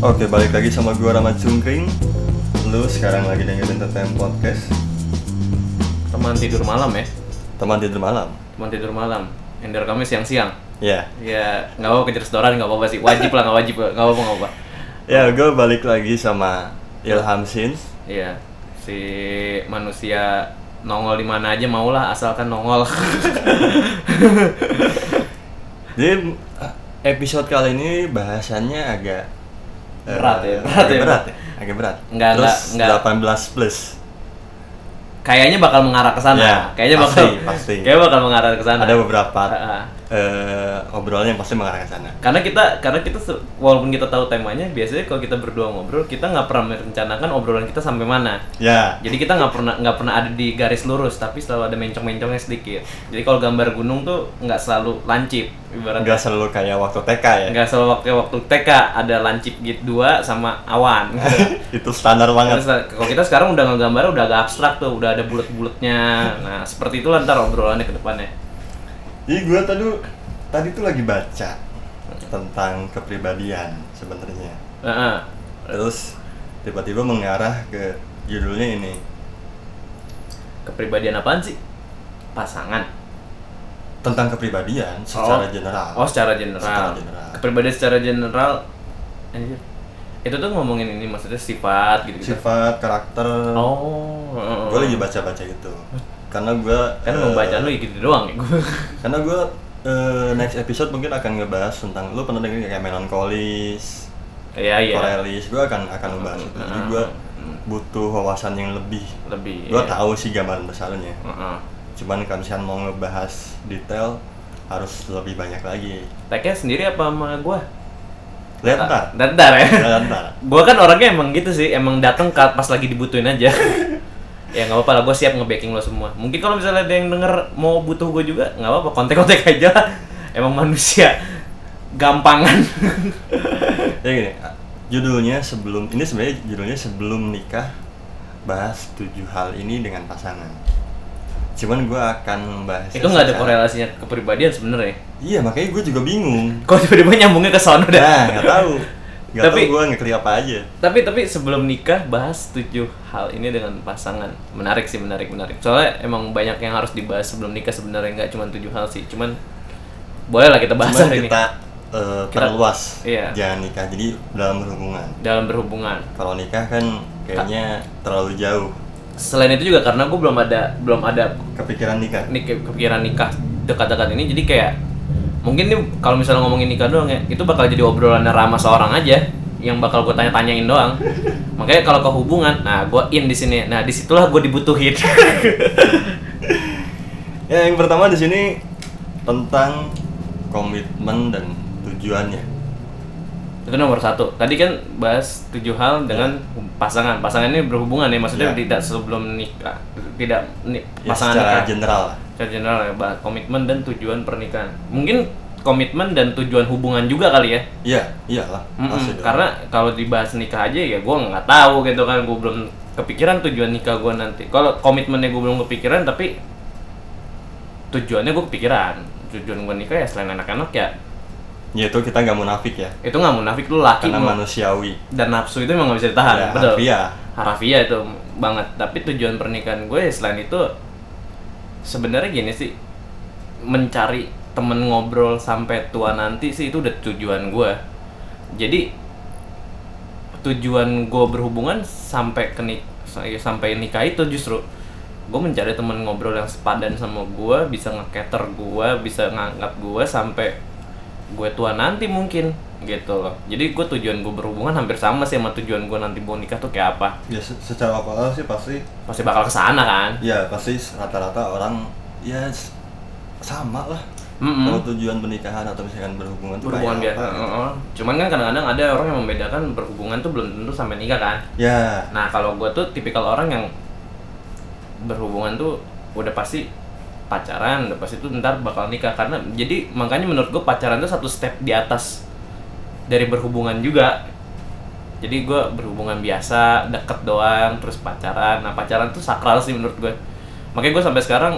Oke, balik lagi sama gua Rahmat Cungkring. Lu sekarang lagi dengerin Entertainment Podcast. teman tidur malam ya Teman tidur malam. teman tidur malam yang direkamnya siang-siang Ya. ya nggak apa kejar restoran nggak apa-apa sih wajib lah nggak wajib nggak apa-apa nggak apa Ya, gua balik lagi sama Ilham Sins. iya si manusia nongol di mana aja mau lah asalkan nongol Jadi episode kali ini bahasannya agak Berat ya, berat agak ya. berat ya, agak berat. Enggak, Terus enggak, enggak. 18 plus. kayaknya bakal mengarah ke sana Ya, kayaknya pasti, bakal pasti. kayaknya bakal mengarah ke sana Ada beberapa ah. eh, obrolan yang pasti mengarah ke sana. karena kita karena kita walaupun kita tahu temanya biasanya kalau kita berdua ngobrol kita nggak pernah merencanakan obrolan kita sampai mana Ya. Jadi kita nggak pernah nggak pernah ada di garis lurus, tapi selalu ada mencong-mencongnya sedikit. Jadi kalau gambar gunung tuh nggak selalu lancip, ibaratnya. Enggak selalu kayak waktu TK ya. Nggak selalu waktu waktu TK ada lancip gitu dua sama awan. Itu standar banget. Kalau kita sekarang udah ngegambar udah agak abstrak tuh, udah ada bulat-bulatnya. Nah seperti itulah ntar obrolannya ke depannya. Jadi gue tadi tadi tuh lagi baca tentang kepribadian sebenarnya. Heeh. Terus tiba-tiba mengarah ke judulnya ini. Kepribadian apaan sih? Pasangan. Tentang kepribadian secara Oh. general. Oh secara general. Secara general. Kepribadian secara general. Anjir. Itu tuh ngomongin ini maksudnya sifat gitu. Sifat, karakter. Oh. Gue lagi baca-baca gitu. Karena gue kan mau baca lu ya gitu doang ya gue Karena gue eh, next episode mungkin akan ngebahas tentang lu pernah denger kayak melankolis, iya iya korelis. Gue akan akan ngebahas itu. Jadi Hmm. gue butuh wawasan yang lebih. lebih Gue iya. tahu sih gambaran besarnya. Heeh. Cuman kalau misalnya mau ngebahas detail harus lebih banyak lagi. tagnya sendiri apa sama gue Lihat ntar. Bentar ya Lihat ntar. gue kan orangnya emang gitu sih emang datang pas lagi dibutuhin aja ya nggak apa-apa lah gue siap nge-backing lo semua. Mungkin kalau misalnya ada yang denger mau butuh gue juga nggak apa-apa kontak-kontak aja emang manusia gampangan. Ya gini, judulnya sebelum ini sebenarnya judulnya sebelum nikah bahas tujuh hal ini dengan pasangan. Cuman gue akan membahas itu nggak ada korelasinya kepribadian sebenarnya? Iya makanya gue juga bingung. kok tiba-tiba nyambungnya ke sono dah? Nah nggak tahu, nggak Tapi- gue ngeklik apa aja. tapi tapi sebelum nikah bahas tujuh hal ini dengan pasangan menarik sih menarik menarik soalnya emang banyak yang harus dibahas sebelum nikah sebenarnya nggak cuma tujuh hal sih cuman boleh lah kita bahas Cuman hari kita, ini eh, Kita- perluas, iya. jangan nikah. Jadi dalam berhubungan. dalam berhubungan Kalau nikah kan kayaknya terlalu jauh. selain itu juga karena gue belum ada belum ada Kepikiran nikah. nik kepikiran nikah dekat-dekat ini jadi kayak mungkin nih kalau misalnya ngomongin nikah doang ya itu bakal jadi obrolan ramah seorang aja yang bakal gue tanya-tanyain doang. Makanya kalau ke hubungan nah gue in di sini. Nah di situlah gue dibutuhin. Ya yang pertama di sini tentang komitmen dan tujuannya. itu nomor satu. Tadi kan bahas tujuh hal dengan pasangan. Pasangan ini berhubungan ya maksudnya Ya. tidak sebelum nikah tidak ni, Ya, pasangan secara nikah. general. Secara general ya bahas komitmen dan tujuan pernikahan mungkin komitmen dan tujuan hubungan juga kali ya Iya, iyalah. Pasti dong. karena kalau dibahas nikah aja ya gue nggak tahu gitu kan gue belum kepikiran tujuan nikah gue nanti kalau komitmennya gue belum kepikiran tapi tujuannya gue kepikiran tujuan gue nikah ya selain anak-anak ya ya itu kita nggak munafik ya, itu nggak munafik lu laki karena mau- manusiawi. dan nafsu itu emang nggak bisa ditahan Ya, betul harfiah. harafiah itu banget tapi tujuan pernikahan gue ya selain itu sebenarnya gini sih mencari temen ngobrol sampai tua nanti sih itu udah tujuan gue jadi tujuan gue berhubungan sampai ke nik ya, sampai nikah itu justru gue mencari temen ngobrol yang sepadan sama gue bisa nge-cater gue bisa ngangkat gue sampai gue tua nanti mungkin gitu loh jadi gue tujuan gue berhubungan hampir sama sih sama tujuan gue nanti mau nikah tuh kayak apa Ya se- secara awal sih pasti, pasti bakal ke sana kan ya pasti rata-rata orang ya sama lah. Mm-mm. Kalau tujuan pernikahan atau misalkan berhubungan tuh berhubungan kayak biasa apa? Heeh. cuman kan kadang-kadang ada orang yang membedakan berhubungan tuh belum tentu sampai nikah kan Ya, nah kalau gue tuh tipikal orang yang berhubungan tuh udah pasti pacaran udah pasti tuh ntar bakal nikah karena jadi makanya menurut gue pacaran tuh satu step di atas dari berhubungan juga. Jadi gue berhubungan biasa deket doang terus pacaran. Nah pacaran tuh sakral sih menurut gue makanya gue sampai sekarang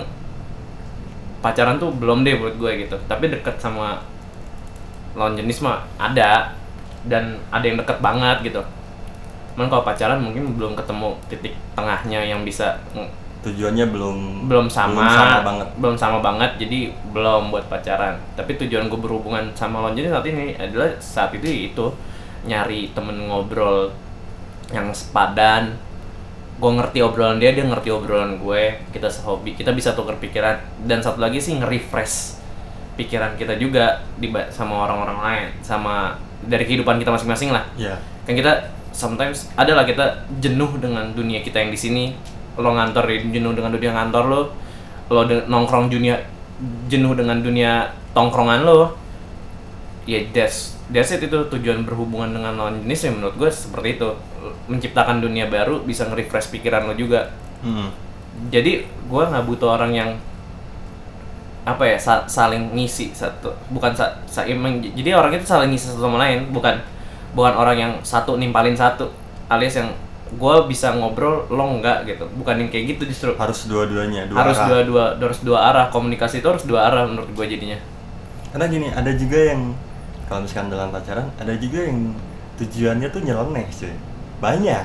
pacaran tuh belum deh buat gue gitu. Tapi deket sama lawan jenis mah ada. Dan ada yang deket banget gitu. Cuman kalau pacaran mungkin belum ketemu titik tengahnya yang bisa tujuannya belum belum sama, belum sama banget. Belum sama banget jadi belum buat pacaran. Tapi tujuan gue berhubungan sama lawan jenis saat ini adalah saat itu itu nyari temen ngobrol yang sepadan. Gue ngerti obrolan dia dia ngerti obrolan gue kita sehobi kita bisa tukar pikiran. Dan satu lagi sih nge-refresh pikiran kita juga di sama orang-orang lain sama dari kehidupan kita masing-masing lah. Ya kan kita sometimes adalah kita jenuh dengan dunia kita yang di sini lo ngantor jenuh dengan dunia kantor lo lo nongkrong dunia jenuh dengan dunia tongkrongan lo ya that's that's it itu tujuan berhubungan dengan lawan jenis ya menurut gue seperti itu menciptakan dunia baru bisa nge-refresh pikiran lo juga hmm. jadi gue nggak butuh orang yang apa ya sa- saling ngisi satu bukan sa, sa- emang- jadi orang itu saling ngisi satu sama lain bukan bukan orang yang satu nimpalin satu alias yang gue bisa ngobrol lo enggak gitu. Bukan yang kayak gitu justru. Harus dua-duanya dua harus arah. dua dua harus dua arah. Komunikasi itu harus dua arah menurut gue jadinya. Karena gini ada juga yang kalau misalkan dalam pacaran ada juga yang tujuannya tuh nyeleneh sih banyak.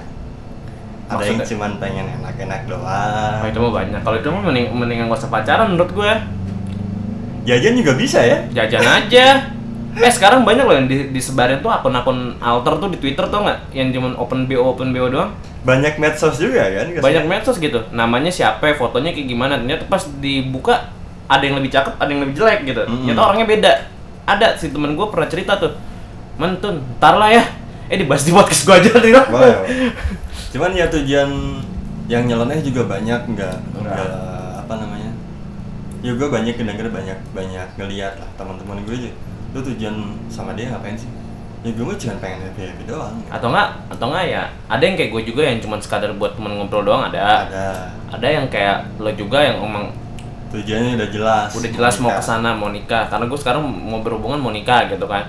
Ada yang Maksudnya? cuman pengen enak-enak doang. Oh, itu mah banyak. Kalau itu mah mending mendingan gak usah pacaran menurut gue jajan juga bisa ya. Jajan aja eh sekarang banyak loh yang di- disebarin tuh akun-akun alter tuh di twitter tuh nggak? Yang cuman open bo open bo doang. Banyak medsos juga kan? Kesannya. banyak medsos gitu. Namanya siapa fotonya kayak gimana. Ternyata pas dibuka ada yang lebih cakep ada yang lebih jelek gitu. Mm-mm. ternyata orangnya beda. Ada si temen gue pernah cerita tuh. Mentun ntar lah ya. Eh dibahas di podcast gue aja nih cuman ya tujuan yang nyeleneh juga banyak nggak Enggak. nggak apa namanya ya gue banyak kedenger banyak banyak ngeliat lah teman-teman gue aja lu tujuan sama dia ngapain sih? Ya gue cuma pengen happy happy doang. Atau enggak atau enggak ya ada yang kayak gue juga yang cuma sekadar buat temen ngobrol doang ada. Ada. Ada yang kayak lo juga yang emang tujuannya udah jelas. Udah jelas mau nikah. ke sana mau nikah karena gue sekarang mau berhubungan mau nikah gitu kan.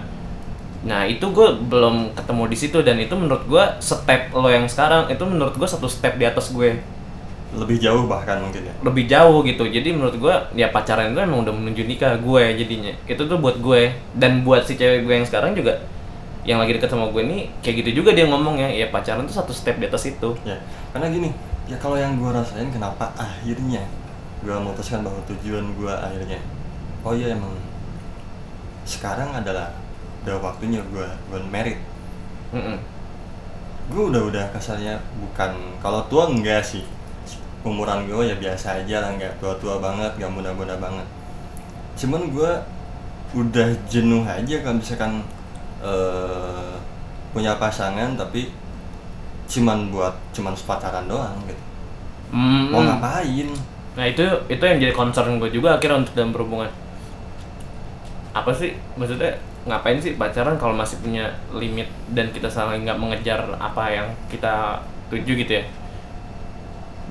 Nah itu gue belum ketemu di situ dan itu menurut gue step lo yang sekarang itu menurut gue satu step di atas gue lebih jauh bahkan mungkin ya? Lebih jauh gitu. Jadi menurut gue ya pacaran itu emang udah menuju nikah gue jadinya. Itu tuh buat gue dan buat si cewek gue yang sekarang juga yang lagi deket sama gue nih kayak gitu juga dia ngomongnya ya. Pacaran tuh satu step di atas itu. Ya karena gini ya kalau yang gue rasain kenapa akhirnya gue memutuskan bahwa tujuan gue akhirnya oh iya emang sekarang adalah udah waktunya gue gue merit. Mm-mm. gue udah udah kasarnya bukan kalau tua enggak sih umuran gue ya biasa aja lah nggak tua tua banget nggak muda muda banget cuman gue udah jenuh aja kalau misalkan eh, punya pasangan tapi cuman buat cuman pacaran doang gitu Mm-mm. mau ngapain Nah itu itu yang jadi concern gue juga akhirnya untuk dalam berhubungan. Apa sih maksudnya ngapain sih pacaran kalau masih punya limit dan kita saling nggak mengejar apa yang kita tuju gitu ya.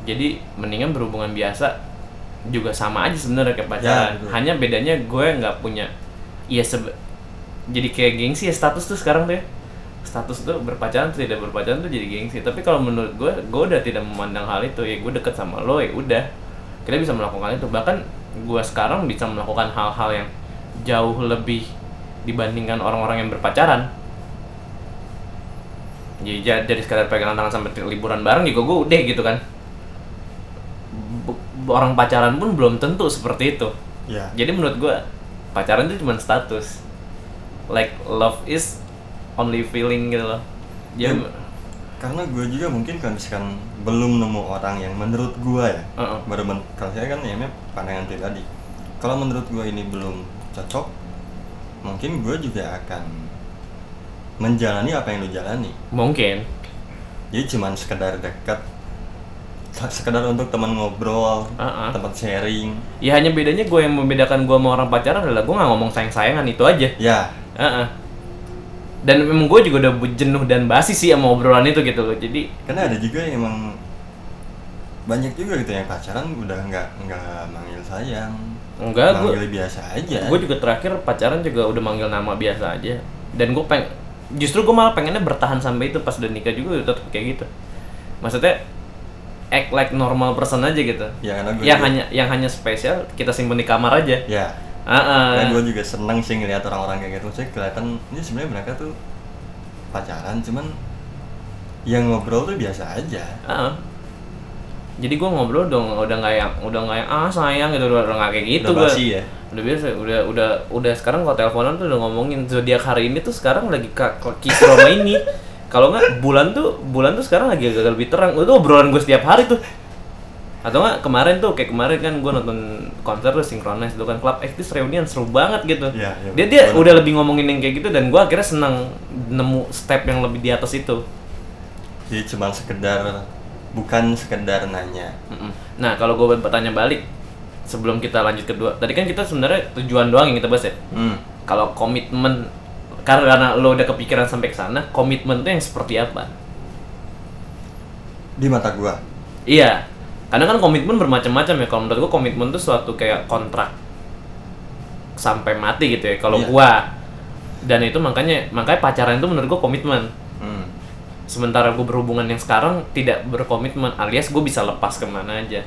Jadi mendingan berhubungan biasa juga sama aja sebenarnya kayak pacaran. betul. Hanya bedanya gue nggak punya iya sebe- jadi kayak gengsi ya status tuh sekarang tuh ya. Status tuh berpacaran tuh tidak berpacaran tuh jadi gengsi. Tapi kalau menurut gue, gue udah tidak memandang hal itu ya gue deket sama lo ya udah kita bisa melakukan itu bahkan gue sekarang bisa melakukan hal-hal yang jauh lebih dibandingkan orang-orang yang berpacaran jadi ja- dari sekadar pegangan tangan sampai liburan bareng juga gue udah gitu kan orang pacaran pun belum tentu seperti itu. Ya. Jadi menurut gue pacaran itu cuma status. Like love is only feeling gitu loh. Ya Ya. karena gue juga mungkin kalau misalkan belum nemu orang yang menurut gue ya Heeh. baru men- kalau saya kan ya pandangan pribadi kalau menurut gue ini belum cocok mungkin gue juga akan menjalani apa yang lu jalani. Mungkin. Jadi cuman sekedar dekat sekedar untuk teman ngobrol Heeh. tempat sharing. Ya hanya bedanya gue yang membedakan gue sama orang pacaran adalah gue nggak ngomong sayang sayangan itu aja. Ya. Heeh. dan memang gue juga udah jenuh dan basi sih sama obrolan itu gitu loh jadi karena ada juga yang emang banyak juga gitu yang pacaran udah nggak nggak manggil sayang. Enggak gue manggil biasa aja. gue juga terakhir pacaran juga udah manggil nama biasa aja. Dan gue peng justru gue malah pengennya bertahan sampai itu pas udah nikah juga tetap kayak gitu. Maksudnya act like normal person aja gitu ya karena gue yang juga- hanya yang hanya spesial kita simpen di kamar aja ya Heeh. Karena gue juga seneng sih ngeliat orang-orang kayak gitu. Maksudnya kelihatan ini sebenarnya mereka tuh pacaran cuman yang ngobrol tuh biasa aja Ah. jadi gue ngobrol dong udah nggak yang udah nggak yang ah sayang gitu udah nggak kayak gitu Udah gua. basi ya? udah biasa udah udah udah sekarang kalau teleponan tuh udah ngomongin zodiak hari ini tuh sekarang lagi ka- ka- kisru ini kalau nggak bulan tuh bulan tuh sekarang lagi agak lebih terang itu obrolan gue setiap hari tuh atau nggak kemarin tuh kayak kemarin kan gue nonton konser tuh Synchronize itu kan Club X reunion seru banget gitu Iya, iya, dia dia bener. udah lebih ngomongin yang kayak gitu dan gue akhirnya senang nemu step yang lebih di atas itu jadi cuma sekedar bukan sekedar nanya. Nah, kalau gue bertanya balik sebelum kita lanjut kedua, tadi kan kita sebenarnya tujuan doang yang kita bahas ya. hmm. Kalau komitmen karena, karena lo udah kepikiran sampai ke sana, komitmen tuh yang seperti apa? di mata gua Iya, karena kan komitmen bermacam-macam ya. Kalau menurut gue komitmen tuh suatu kayak kontrak sampai mati gitu ya. Kalau Iya. gua dan itu makanya makanya pacaran itu menurut gue komitmen. hmm. Sementara gue berhubungan yang sekarang tidak berkomitmen alias gue bisa lepas ke mana aja.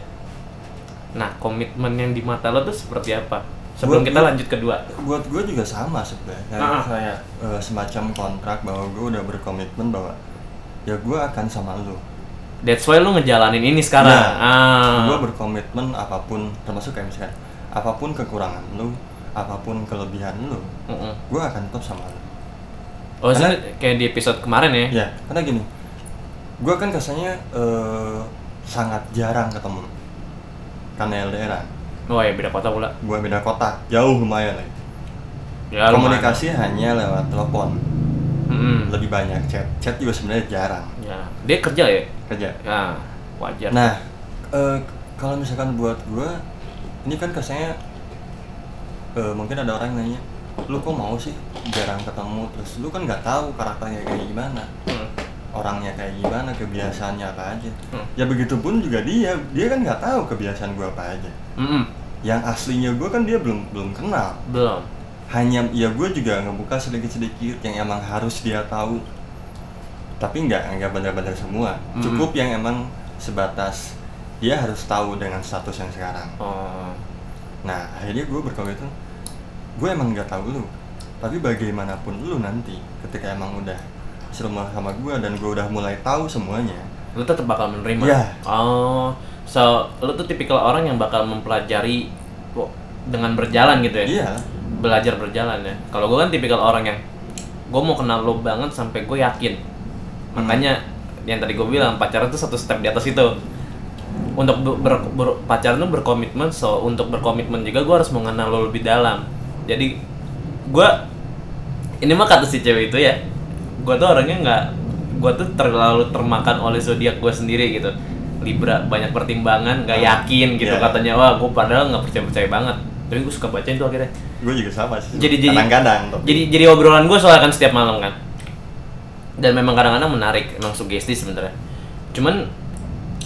Nah, komitmen yang di mata lo tuh seperti apa? Sebelum Buat kita gua- lanjut kedua. buat gue juga sama sebenarnya kayak, Ah. kayak eh, semacam kontrak bahwa gue udah berkomitmen bahwa ya gue akan sama lu That's why lo ngejalanin ini sekarang. Nah, ah. gue berkomitmen apa pun termasuk kayak misalkan apa pun kekurangan lu apa pun kelebihan lu Mm-mm. gue akan tetap sama lu Oh, Karena- kayak di episode kemarin ya. ya karena gini gue kan kesannya eh, sangat jarang ketemu karena LDRan Oh ya beda kota pula. gue beda kota jauh lumayan lah Ya, komunikasi hanya lewat telepon lumayan. Mm-mm. lebih banyak chat chat juga sebenarnya jarang Ya, dia kerja ya. kerja Ya, wajar. Nah, eh, kalau misalkan buat gue, ini kan kesannya eh, mungkin ada orang yang nanya, lu kok mau sih jarang ketemu, terus lu kan nggak tahu karakternya kayak gimana, Hmm. orangnya kayak gimana, kebiasaannya apa aja. Hmm. Ya begitu pun juga dia, dia kan nggak tahu kebiasaan gue apa aja. Mm-mm. Yang aslinya gue kan dia belum belum kenal. Belum. Hanya ya gue juga ngebuka sedikit-sedikit yang emang harus dia tahu. Tapi nggak nggak benar-benar semua. Cukup yang emang sebatas dia harus tahu dengan status yang sekarang. Oh. Nah akhirnya gue berkomitmen, gue emang nggak tahu lu. Tapi bagaimanapun lu nanti, ketika emang udah serumah sama gue dan gue udah mulai tahu semuanya, Lu tetap bakal menerima. Iya. Oh. So, lu tuh tipikal orang yang bakal mempelajari dengan berjalan gitu ya. iya, Belajar berjalan ya. Kalau gue kan tipikal orang yang gue mau kenal lo banget sampai gue yakin. Hmm. Makanya yang tadi gue bilang pacaran tuh satu step di atas itu. Untuk ber, ber- ber- pacaran tuh berkomitmen, so untuk berkomitmen juga gue harus mengenal lo lebih dalam. Jadi gue ini mah kata si cewek itu ya, gue tuh orangnya nggak, gue tuh terlalu termakan oleh zodiak gue sendiri gitu. Libra banyak pertimbangan, nggak yakin gitu Iya. katanya. Wah, gue padahal nggak percaya percaya banget. Tapi gue suka bacain tuh akhirnya. gue juga sama sih. Jadi- jadi- kadang-kadang. Jadi jadi obrolan gue soalnya kan setiap malam kan. Dan memang kadang-kadang menarik, emang sugesti sebenarnya. Cuman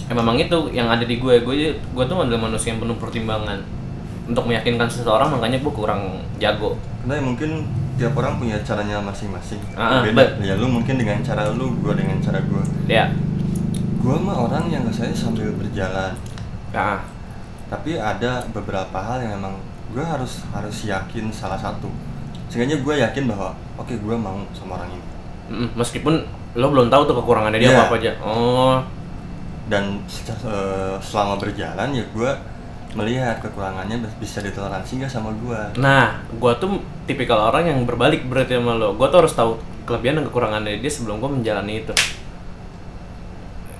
memang itu yang ada di gue, gue gue tuh adalah manusia yang penuh pertimbangan. Untuk meyakinkan seseorang makanya gue kurang jago. Karena mungkin tiap orang punya caranya masing-masing. Ah, Beda. Ya lu mungkin dengan cara lu, gue dengan cara gue. Ya. Gue mah orang yang saya sambil berjalan. Ah, Tapi ada beberapa hal yang emang gue harus harus yakin salah satu. Sehingga gue yakin bahwa oke gue mau sama orang ini. meskipun lo belum tahu tuh kekurangannya dia Iya. apa aja. Oh, Dan eh, selama berjalan ya gue melihat kekurangannya bis- bisa ditoleransi nggak sama gue. nah, gue tuh tipikal orang yang berbalik berarti sama lo. Gue tuh harus tahu kelebihan dan kekurangannya dia sebelum gue menjalani itu.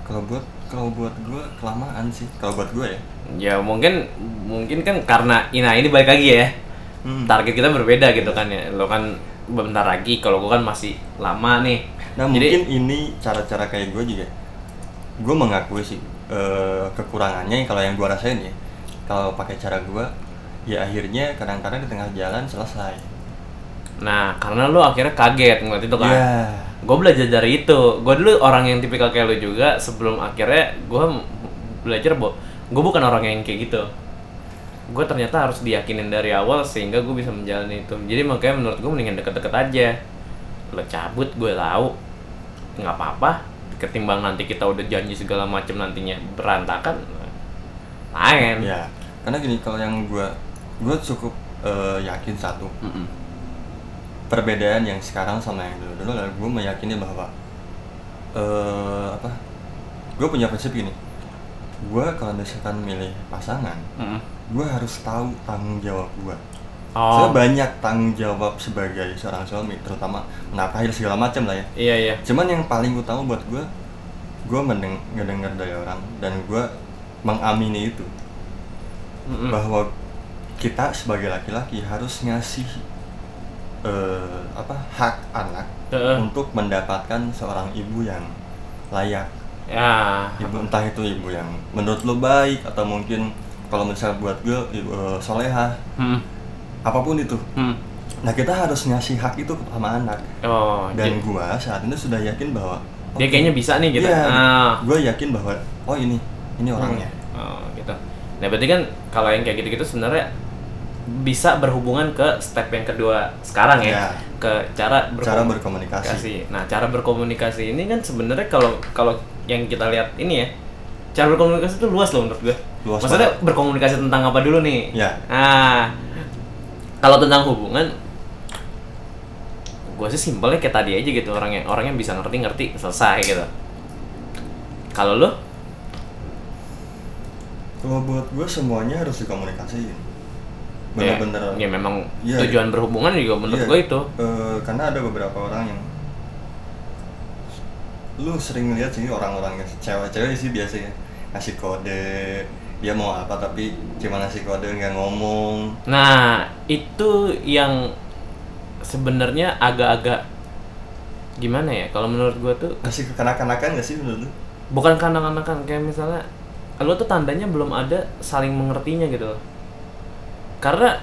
Kalau buat kalau buat gue kelamaan sih. Kalau buat gue ya. Ya mungkin mungkin kan karena nah ini balik lagi ya. Hmm. target kita berbeda gitu kan ya lo kan bentar lagi kalau gue kan masih lama nih Nah jadi mungkin ini cara-cara kayak gue juga Gue mengakui sih eh, kekurangannya kalau yang gue rasain ya Kalau pakai cara gue Ya akhirnya kadang-kadang di tengah jalan selesai nah karena lo akhirnya kaget ngeliat itu kan Iya gue belajar dari itu. Gue dulu orang yang tipikal kayak lo juga sebelum akhirnya gue belajar bahwa gue bukan orang yang kayak gitu. Gue ternyata harus diyakinin dari awal sehingga gue bisa menjalani itu. Jadi makanya menurut gue mendingan deket-deket aja. Lo cabut gue tahu. Nggak apa-apa. Ketimbang nanti kita udah janji segala macam nantinya berantakan lain Ya karena gini kalau yang gue Gue cukup eh, yakin satu. Mm-mm. Perbedaan yang sekarang sama yang dulu dulu adalah gue meyakini bahwa eh apa gue punya prinsip gini gue kalau misalkan milih pasangan Mm-mm. gue harus tahu tanggung jawab gue Oh. saya banyak tanggung jawab sebagai seorang suami terutama menafkahi segala macam lah ya Iya iya. cuman yang paling utama buat gue gue mendeng ngedenger dari orang dan gue mengamini itu Mm-mm. bahwa kita sebagai laki-laki harus ngasih eh, apa hak anak Heeh. untuk mendapatkan seorang ibu yang layak Ya. ibu entah itu ibu yang menurut lo baik atau mungkin kalau misal buat gue ibu, eh, soleha Hmm. apa pun itu Hmm. nah kita harus ngasih hak itu sama anak Oh. dan jadi- gua saat ini sudah yakin bahwa dia kayaknya bisa nih gitu. Iya, Ah. gue yakin bahwa oh ini ini orangnya Oh, gitu. Nah, berarti kan kalau yang kayak gitu-gitu sebenarnya bisa berhubungan ke step yang kedua sekarang ya, Iya. ke cara cara berkomunikasi. berkomunikasi Nah, cara berkomunikasi ini kan sebenarnya kalau kalau yang kita lihat ini ya, cara berkomunikasi itu luas loh menurut gue. Luas Maksudnya banget. berkomunikasi tentang apa dulu nih? Ya. Nah, kalau tentang hubungan, gue sih simpelnya kayak tadi aja gitu orangnya orang yang bisa ngerti ngerti selesai gitu. Kalau lo? kalau buat gue semuanya harus dikomunikasiin Ya, bener-bener ya memang Iya. tujuan berhubungan juga menurut Iya, gue itu. eh, karena ada beberapa orang yang lu sering lihat sih orang-orang yang cewek-cewek sih biasanya ngasih kode dia mau apa tapi cuma ngasih kode nggak ngomong Nah, itu yang sebenarnya agak-agak gimana ya? Kalau menurut gue tuh ngasih kekanak-kanakan nggak sih menurut lu? bukan kanak-kanakan kayak misalnya lo tuh tandanya belum ada saling mengertinya gitu loh. Karena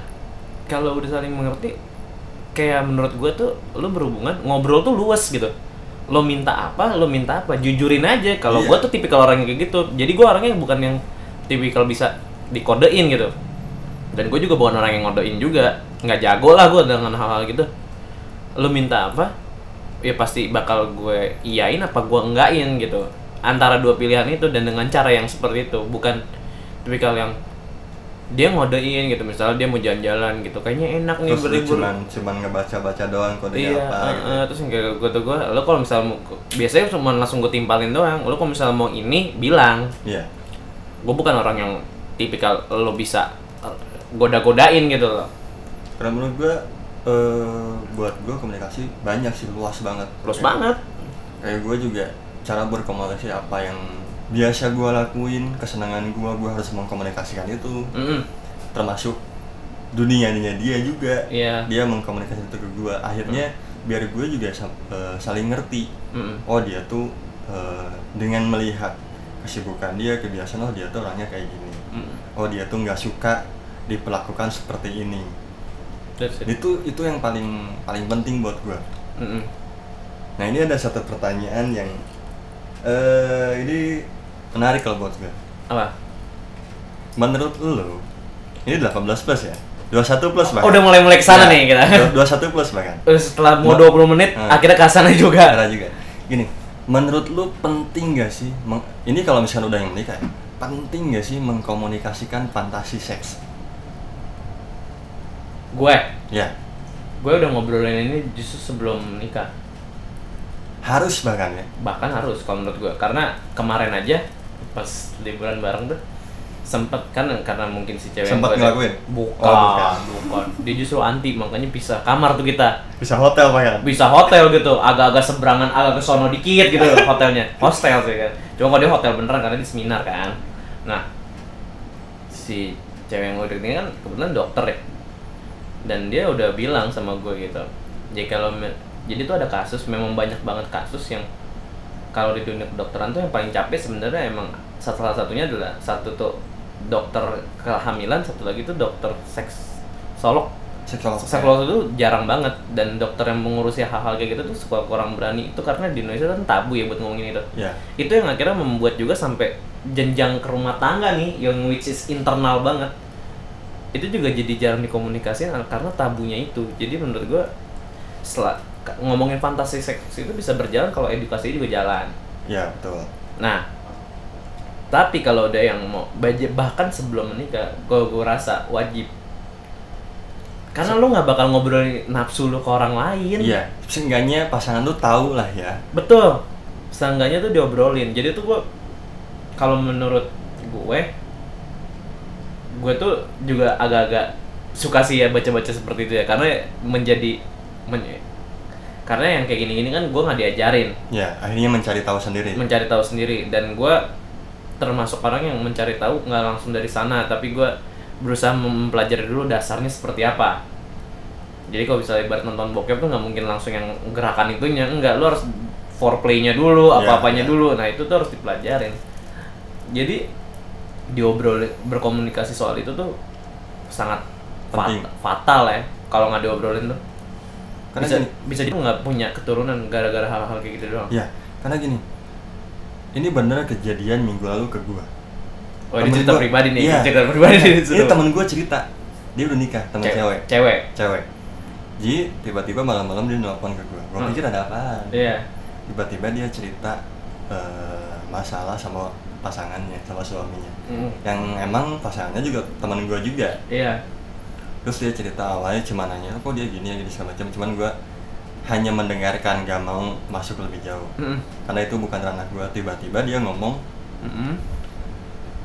kalau udah saling mengerti kayak menurut gue tuh lo berhubungan ngobrol tuh luas gitu. Lo minta apa, lo minta apa, jujurin aja. Kalau Iya. gue tuh tipikal orang yang kayak gitu. Jadi gue orangnya bukan yang tipikal bisa dikodein gitu. Dan gue juga bukan orang yang ngodein juga. Nggak jago lah gue dengan hal-hal gitu. Lo minta apa, ya pasti bakal gue iyain apa gue enggakin gitu antara dua pilihan itu dan dengan cara yang seperti itu bukan tipikal yang dia ngodein gitu misalnya dia mau jalan-jalan gitu kayaknya enak nih terus berlibur cuman cuman ngebaca-baca doang kodenya iya apa eh, gitu. eh, terus kayak gue tuh gue lo kalau misalnya mau biasanya cuma langsung gue timpalin doang lo kalau misalnya mau ini bilang. Iya. Gue bukan orang yang tipikal lo bisa eh, goda-godain gitu loh. Karena menurut gue eh buat gue komunikasi banyak sih luas banget. Kayak- banget. Kayak gue juga cara berkomunikasi apa yang biasa gue lakuin kesenangan gue gue harus mengkomunikasikan itu Mm-mm. termasuk dunianya dia juga Iya. dia mengkomunikasikan itu ke gue akhirnya biar gue juga eh, saling ngerti Mm-mm. oh dia tuh eh, dengan melihat kesibukan dia kebiasaan oh dia tuh orangnya kayak gini Mm-mm. oh dia tuh nggak suka diperlakukan seperti ini That's it. itu itu yang paling paling penting buat gue Mm-mm. nah ini ada satu pertanyaan yang eh ini menarik kalau buat gue apa? Menurut lo ini 18 plus ya? 21 plus bahkan. Oh, udah mulai-mulai ke sana Ya, nih kita. dua- 21 plus bahkan. Setelah mau Mau- 20 menit Hmm. akhirnya ke sana juga. Cara juga. Gini menurut lu penting gak sih meng- ini kalau misalnya udah yang menikah ya, penting gak sih mengkomunikasikan fantasi seks? Gue? Ya. Gue udah ngobrolin ini justru sebelum nikah harus bahkan ya? Bahkan harus kalau menurut gue. Karena kemarin aja pas liburan bareng tuh sempet kan karena mungkin si cewek yang Sempet ngelakuin? bukan, Oh, bukan. bukan. dia justru anti makanya pisah kamar tuh kita. Bisa hotel bahkan bisa hotel gitu agak-agak seberangan agak ke sono dikit gitu hotelnya. Hostel sih kan. Cuma kalau dia hotel beneran karena di seminar kan. Nah si cewek yang gue deketin kan kebetulan dokter ya. Dan dia udah bilang sama gue gitu jadi kalau jadi tuh ada kasus memang banyak banget kasus yang kalau di dunia kedokteran tuh yang paling capek sebenarnya emang salah satunya adalah satu tuh dokter kehamilan satu lagi tuh dokter seks solok Seksual itu jarang banget dan dokter yang mengurusi hal-hal kayak gitu tuh suka kurang berani itu karena di Indonesia kan tabu ya buat ngomongin itu. ya Itu yang akhirnya membuat juga sampai jenjang ke rumah tangga nih yang which is internal banget. Itu juga jadi jarang dikomunikasikan karena tabunya itu. Jadi menurut setelah ka- ngomongin fantasi seks itu bisa berjalan kalau edukasi juga jalan. ya betul. Nah, tapi kalau ada yang mau bahkan sebelum menikah, gua, gua rasa wajib. Karena lu nggak bakal ngobrolin nafsu lu ke orang lain. Iya seenggaknya pasangan lu tahu lah ya. Betul. Seenggaknya tuh diobrolin. Jadi tuh gua kalau menurut gue gue tuh juga agak-agak suka sih ya baca-baca seperti itu ya. Karena menjadi men- karena yang kayak gini-gini kan gue nggak diajarin. Ya akhirnya mencari tahu sendiri. Mencari tahu sendiri. Dan gue termasuk orang yang mencari tahu nggak langsung dari sana tapi gue berusaha mempelajari dulu dasarnya seperti apa. Jadi kalau misalnya ibarat nonton bokep tuh nggak mungkin langsung yang gerakan itunya. Enggak lu harus foreplaynya dulu Ya, apa-apanya ya. dulu. Nah itu tuh harus dipelajarin. Jadi diobrol berkomunikasi soal itu tuh sangat fat- fatal ya kalau nggak diobrolin tuh karena bisa gini bisa lu nggak punya keturunan gara-gara hal-hal kayak gitu doang ya karena gini ini bener kejadian minggu lalu ke gua Oh ini Temen cerita gua- pribadi nih, iya. cerita pribadi nih. ini temen gua cerita dia udah nikah temen cewek Cewek. cewek jadi tiba-tiba malam-malam dia nelfon ke gua gua Hmm. pikir ada apaan Iya. tiba-tiba dia cerita eh, masalah sama pasangannya sama suaminya Mm. yang emang pasangannya juga teman gua juga Iya. Terus dia cerita awalnya cuma nanya kok dia gini ya? Gini segala macam. Cuman gua hanya mendengarkan gak mau masuk lebih jauh. Mm-mm. karena itu bukan ranah gua. Tiba-tiba dia ngomong Mm-mm.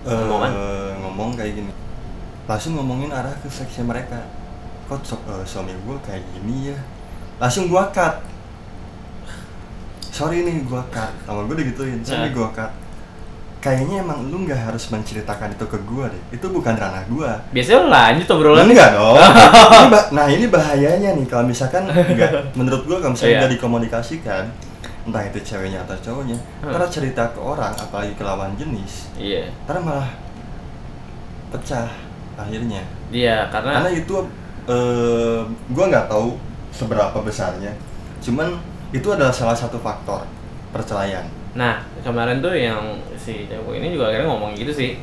eh, Ngomongan? ngomong kayak gini. Langsung ngomongin arah ke seksi mereka. Kok su- eh, suami gua kayak gini ya? Langsung gua cut. Sorry nih gua cut. Sama gua digituin. Sorry Nah. gua cut kayaknya emang lu nggak harus menceritakan itu ke gua deh itu bukan ranah gua Biasanya lu lanjut obrolan. enggak dong Ini nah ini bahayanya nih kalau misalkan enggak menurut gua kalau misalnya Iya. nggak dikomunikasikan entah itu ceweknya atau cowoknya Hmm. karena cerita ke orang apalagi ke lawan jenis Iya. karena malah pecah akhirnya Iya, karena karena itu eh, gua nggak tahu seberapa besarnya cuman itu adalah salah satu faktor perceraian nah, kemarin tuh yang si cewek ini juga akhirnya ngomong gitu sih.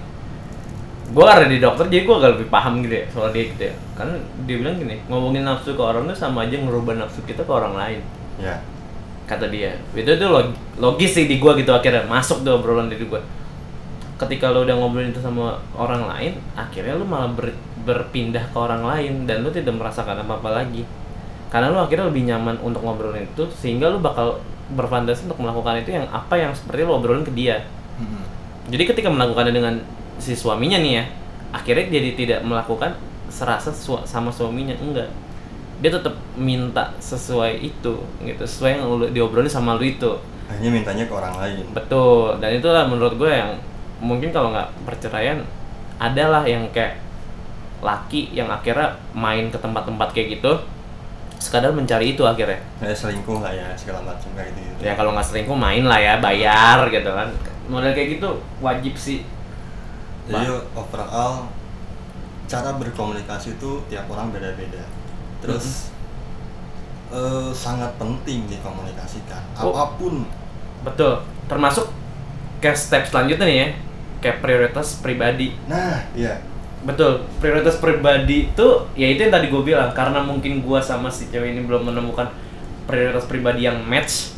Gua karena di dokter jadi gua agak lebih paham gitu ya soal dia gitu ya. Karena dia bilang gini, ngomongin nafsu ke orang tuh sama aja ngerubah nafsu kita ke orang lain. ya kata dia itu tuh log- logis sih di gua gitu akhirnya masuk tuh obrolan dari gua ketika lo udah ngobrolin itu sama orang lain akhirnya lu malah ber- berpindah ke orang lain dan lu tidak merasakan apa apa lagi karena lu akhirnya lebih nyaman untuk ngobrolin itu sehingga lu bakal berfantasi untuk melakukan itu yang apa yang seperti lu obrolin ke dia. Jadi ketika melakukannya dengan si suaminya nih ya akhirnya jadi tidak melakukan serasa sua- sama suaminya enggak. Dia tetap minta sesuai itu gitu. Sesuai yang lu diobrolin sama lu itu. Akhirnya mintanya ke orang lain. Betul. Dan itulah menurut gue yang mungkin kalau nggak perceraian adalah yang kayak laki yang akhirnya main ke tempat-tempat kayak gitu sekadar mencari itu akhirnya kayak selingkuh lah ya segala macam kayak gitu ya kalau nggak selingkuh main lah ya bayar gitu kan model kayak gitu wajib sih Jadi overall cara berkomunikasi itu tiap orang beda-beda. Terus eh, sangat penting dikomunikasikan. Oh. Apa pun betul termasuk kayak step selanjutnya nih ya kayak prioritas pribadi Nah, iya. Betul, prioritas pribadi itu ya itu yang tadi gue bilang karena mungkin gua sama si cewek ini belum menemukan prioritas pribadi yang match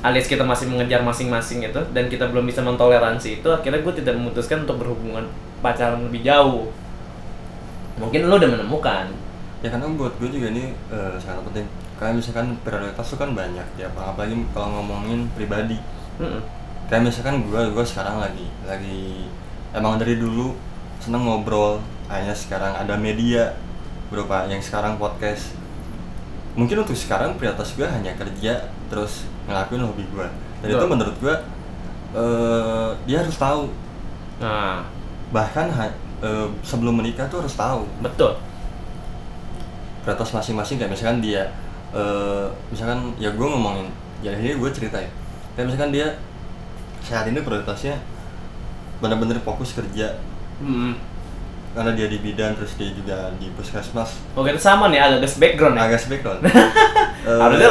alias kita masih mengejar masing-masing itu dan kita belum bisa mentoleransi itu akhirnya gue tidak memutuskan untuk berhubungan pacaran lebih jauh mungkin lo udah menemukan Ya karena buat gue juga ini eh, sangat penting. Kayak misalkan prioritas itu kan banyak ya, apalagi kalau ngomongin pribadi. Mm-mm. Kayak misalkan gue, gue sekarang lagi, lagi emang dari dulu seneng ngobrol. Hanya sekarang ada media berupa yang sekarang podcast. Mungkin untuk sekarang prioritas gue hanya kerja, terus ngelakuin hobi gue. Dan itu menurut gue eh, dia harus tahu. nah Bahkan eh, sebelum menikah tuh harus tahu betul prioritas masing-masing kayak misalkan dia eh misalkan ya gue ngomongin ya ini gue cerita ya kayak misalkan dia saat ini prioritasnya benar-benar fokus kerja Mm-mm. karena dia di bidan terus dia juga di puskesmas oke itu sama nih agak gas background ya agak background harusnya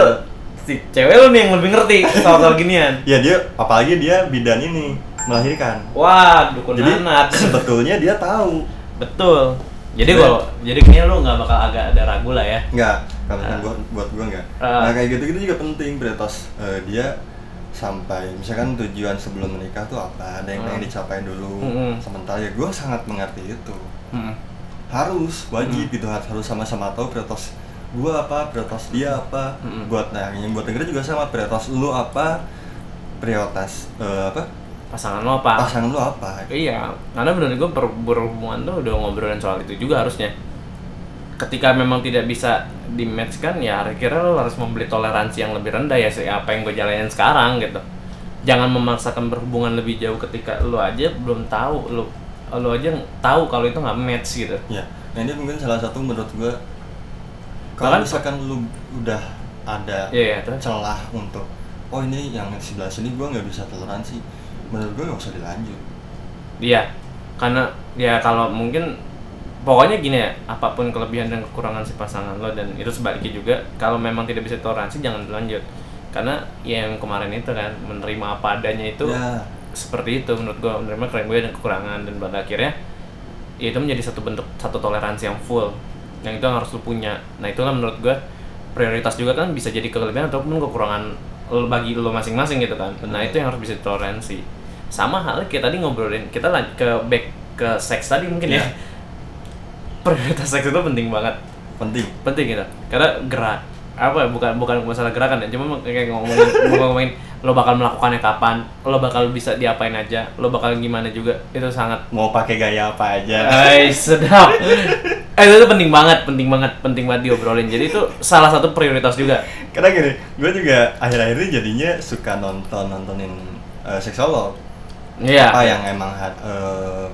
si cewek lo nih yang lebih ngerti soal-soal ginian ya dia apalagi dia bidan ini melahirkan wah dukun jadi anak sebetulnya dia tahu Betul. Jadi Iya. kalau jadi kayaknya lu nggak bakal agak ada ragu lah ya. nggak kalau misalkan Ah. buat buat gue nggak Ah. nah kayak gitu gitu juga penting prioritas eh, dia sampai misalkan tujuan sebelum menikah tuh apa ada yang pengen Hmm. dicapai dulu Mm-mm. sementara ya gue sangat mengerti itu Hmm. harus wajib Hmm. gitu harus sama-sama tahu prioritas gua apa prioritas dia apa Mm-mm. buat nah yang buat negara juga sama prioritas lu apa prioritas eh, apa pasangan lo apa pasangan lu apa Iya, karena menurut gue ber- berhubungan tuh udah ngobrolin soal itu juga harusnya. Ketika memang tidak bisa di match kan, ya kira lo harus membeli toleransi yang lebih rendah ya, sih apa yang gue jalanin sekarang gitu. Jangan memaksakan berhubungan lebih jauh ketika lo aja belum tahu, lo lo aja tahu kalau itu nggak match gitu. ya nah ini mungkin salah satu menurut gua kalau Bahkan- misalkan lu udah ada iya, terus. celah untuk oh ini yang sebelah sini gua nggak bisa toleransi menurut gua nggak usah dilanjut Iya, karena ya kalau mungkin pokoknya gini ya, apa pun kelebihan dan kekurangan si pasangan lo dan itu sebaliknya juga, kalau memang tidak bisa toleransi jangan dilanjut. Karena ya yang kemarin itu kan menerima apa adanya itu ya seperti itu menurut gua menerima kelebihan dan kekurangan dan pada akhirnya ya itu menjadi satu bentuk satu toleransi yang full yang itu yang harus lo punya. Nah itulah menurut gua prioritas juga kan bisa jadi kelebihan ataupun kekurangan lo bagi lo masing-masing gitu kan. Nah itu yang harus bisa ditoleransi. Sama halnya kayak tadi ngobrolin kita lanjut ke back ke seks tadi mungkin ya. Prioritas seks itu penting banget. penting Penting gitu. Karena gerak apa ya, bukan bukan masalah gerakan ya cuma kayak ngomongin ngomongin lo bakal melakukannya kapan lo bakal bisa diapain aja lo bakal gimana juga itu sangat mau pakai gaya apa aja Ay, sedap. Eh, itu penting banget, penting banget, penting banget diobrolin. Jadi itu salah satu prioritas juga. karena gini gue juga akhir-akhir ini jadinya suka nonton nontonin uh, seksolog Iya. apa yang emang eh,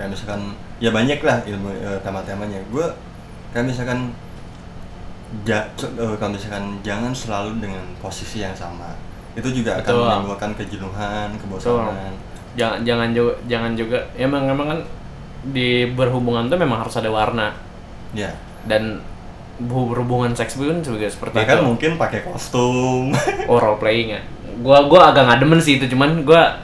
kayak misalkan ya banyak lah ilmu eh, tema-temanya. Gue kayak misalkan ja, eh, kalau misalkan jangan selalu dengan posisi yang sama. Itu juga akan Betul. menimbulkan kejenuhan kebosanan. Jangan jangan juga jangan juga ya emang emang kan di berhubungan tuh memang harus ada warna. Ya. Dan bu- berhubungan seks pun juga seperti bahkan itu. mungkin pakai kostum. Oh, role playing ya. Gua gua agak nggak demen sih itu cuman gua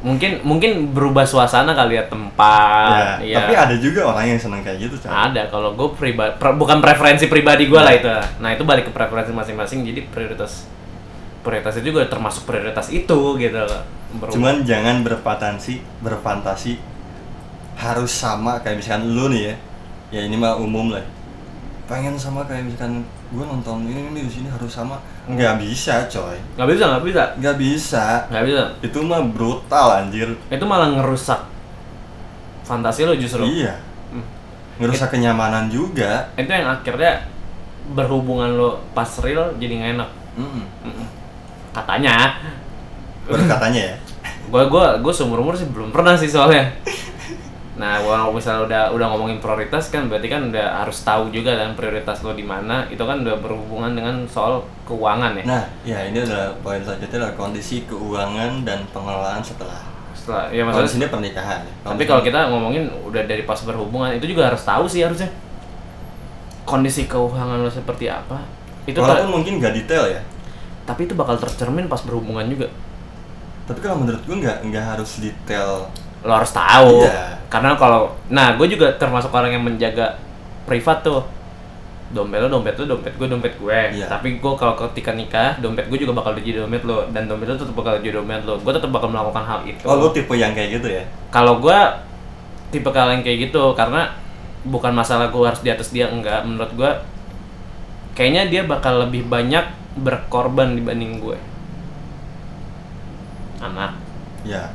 mungkin mungkin berubah suasana kali ya tempat. ya, iya. tapi ada juga orang yang seneng kayak gitu Chan. Ada kalau gue pribadi bukan preferensi pribadi gue lah itu. Nah itu balik ke preferensi masing-masing. Jadi prioritas prioritas itu juga termasuk prioritas itu gitu. Berhubung- cuman jangan berfantasi berfantasi harus sama kayak misalkan lu nih ya ya ini mah umum lah pengen sama kayak misalkan gue nonton ini ini di sini harus sama nggak bisa coy nggak bisa nggak bisa nggak bisa nggak bisa. itu mah brutal anjir Itu malah ngerusak fantasi lo justru. iya Hmm. ngerusak kenyamanan juga Itu yang akhirnya berhubungan lo pas real jadi nggak enak. Mm-mm. Mm-mm. Katanya. baru katanya ya gue gua gue seumur umur sih belum pernah sih soalnya nah kalau misalnya udah udah ngomongin prioritas kan berarti kan udah harus tahu juga kan prioritas lo di mana. Itu kan udah berhubungan dengan soal keuangan ya. Nah ya ini adalah poin selanjutnya adalah kondisi keuangan dan pengelolaan setelah. Setelah ya maksudnya sini pernikahan. Ya. tapi kalau kita ngomongin udah dari pas berhubungan itu juga harus tahu sih harusnya. Kondisi keuangan lo seperti apa itu walaupun mungkin nggak detail ya. Tapi itu bakal tercermin pas berhubungan juga. Tapi kalau menurut gue nggak nggak harus detail lo harus tahu. Iya. karena kalau nah gue juga termasuk orang yang menjaga privat tuh. Dompet lo dompet lo dompet gue dompet gue. Iya. tapi gue kalau ketika nikah dompet gue juga bakal jadi dompet lo. Dan dompet lo tetap bakal jadi dompet lo. Gue tetap bakal melakukan hal itu. Oh lu tipe yang kayak gitu ya? Kalau gue tipe kalian kayak gitu karena bukan masalah gue harus di atas dia enggak. Menurut gue kayaknya dia bakal lebih banyak berkorban dibanding gue. Anak. Ya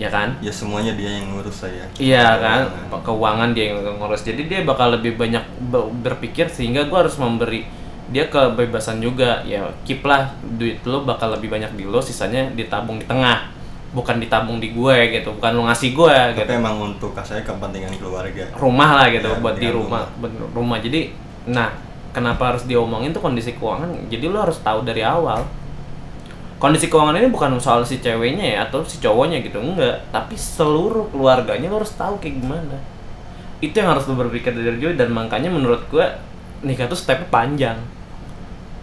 ya kan ya semuanya dia yang ngurus saya Iya kan, keuangan dia yang ngurus. Jadi dia bakal lebih banyak be- berpikir sehingga gua harus memberi dia kebebasan juga. Ya keep lah duit lo bakal lebih banyak di lo, sisanya ditabung di tengah. Bukan ditabung di gue gitu, bukan lo ngasih gue tapi gitu. emang untuk saya kepentingan keluarga Rumah lah gitu, Ya, buat di rumah, bener, rumah. Jadi, nah kenapa harus diomongin tuh kondisi keuangan? Jadi lo harus tahu dari awal. Kondisi keuangan ini bukan soal si ceweknya ya atau si cowoknya gitu, enggak. Tapi seluruh keluarganya lo harus tahu kayak gimana. Itu yang harus lo berpikir dari dulu dan makanya menurut gue nikah tuh stepnya panjang.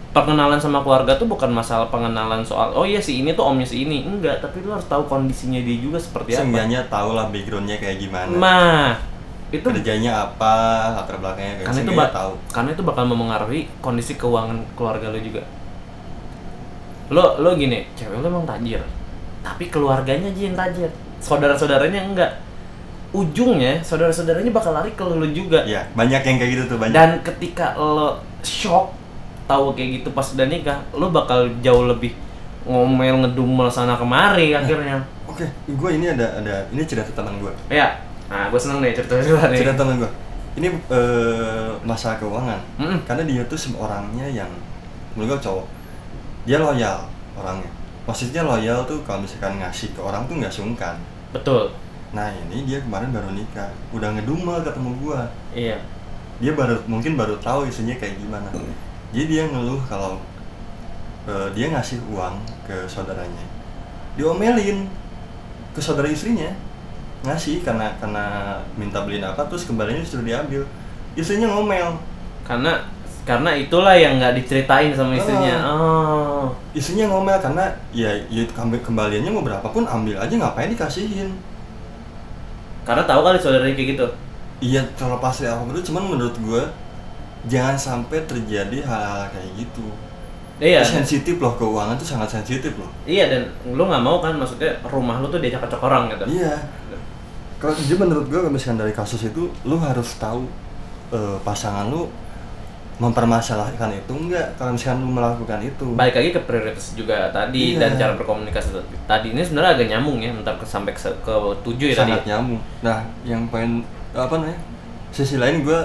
Perkenalan sama keluarga tuh bukan masalah pengenalan soal oh iya si ini tuh omnya si ini, enggak. Tapi lo harus tahu kondisinya dia juga seperti apa. seenggaknya tau lah backgroundnya kayak gimana Nah, itu kerjanya apa latar belakangnya kayak karena itu ba- tahu karena itu bakal memengaruhi kondisi keuangan keluarga lo juga lo lo gini cewek lo emang tajir tapi keluarganya aja yang tajir saudara saudaranya enggak ujungnya saudara-saudaranya bakal lari ke lu juga Iya, banyak yang kayak gitu tuh banyak. dan ketika lo shock tahu kayak gitu pas udah nikah lo bakal jauh lebih ngomel ngedumel sana kemari akhirnya Oke, gue ini ada ada ini cerita teman gue. ya nah gue seneng deh cerita-cerita nih Cerita teman gue. Ini eh, masalah keuangan. Mm-mm. Karena dia tuh orangnya yang menurut gue cowok. Dia loyal orangnya. Maksudnya loyal tuh kalau misalkan ngasih ke orang tuh nggak sungkan. betul Nah ini dia kemarin baru nikah, udah ngedumel ketemu gua. iya Dia baru mungkin baru tahu isinya kayak gimana. Jadi dia ngeluh kalau eh, dia ngasih uang ke saudaranya, diomelin ke saudara istrinya ngasih karena karena minta beliin apa terus kembalinya disuruh diambil istrinya ngomel karena karena itulah yang nggak diceritain sama istrinya. Oh. Istrinya ngomel karena ya, ya kembaliannya mau berapapun ambil aja ngapain dikasihin? Karena tahu kali saudaranya kayak gitu. Iya terlepas dari apa pun itu cuman menurut gua jangan sampai terjadi hal-hal kayak gitu. Iya. Itu sensitif loh keuangan tuh sangat sensitif loh. Iya dan lu nggak mau kan maksudnya rumah lu tuh diajak kocok orang gitu. Iya. Kalau jadi menurut gua kalau misalkan dari kasus itu lu harus tahu eh, pasangan lu mempermasalahkan itu enggak kalau misalkan lu melakukan itu. Balik lagi ke prioritas juga tadi Iya. dan cara berkomunikasi tadi. ini sebenarnya agak nyambung ya ntar ke sampai ke, ke tujuh ya sangat tadi nyambung. Nah yang poin apa namanya sisi lain gue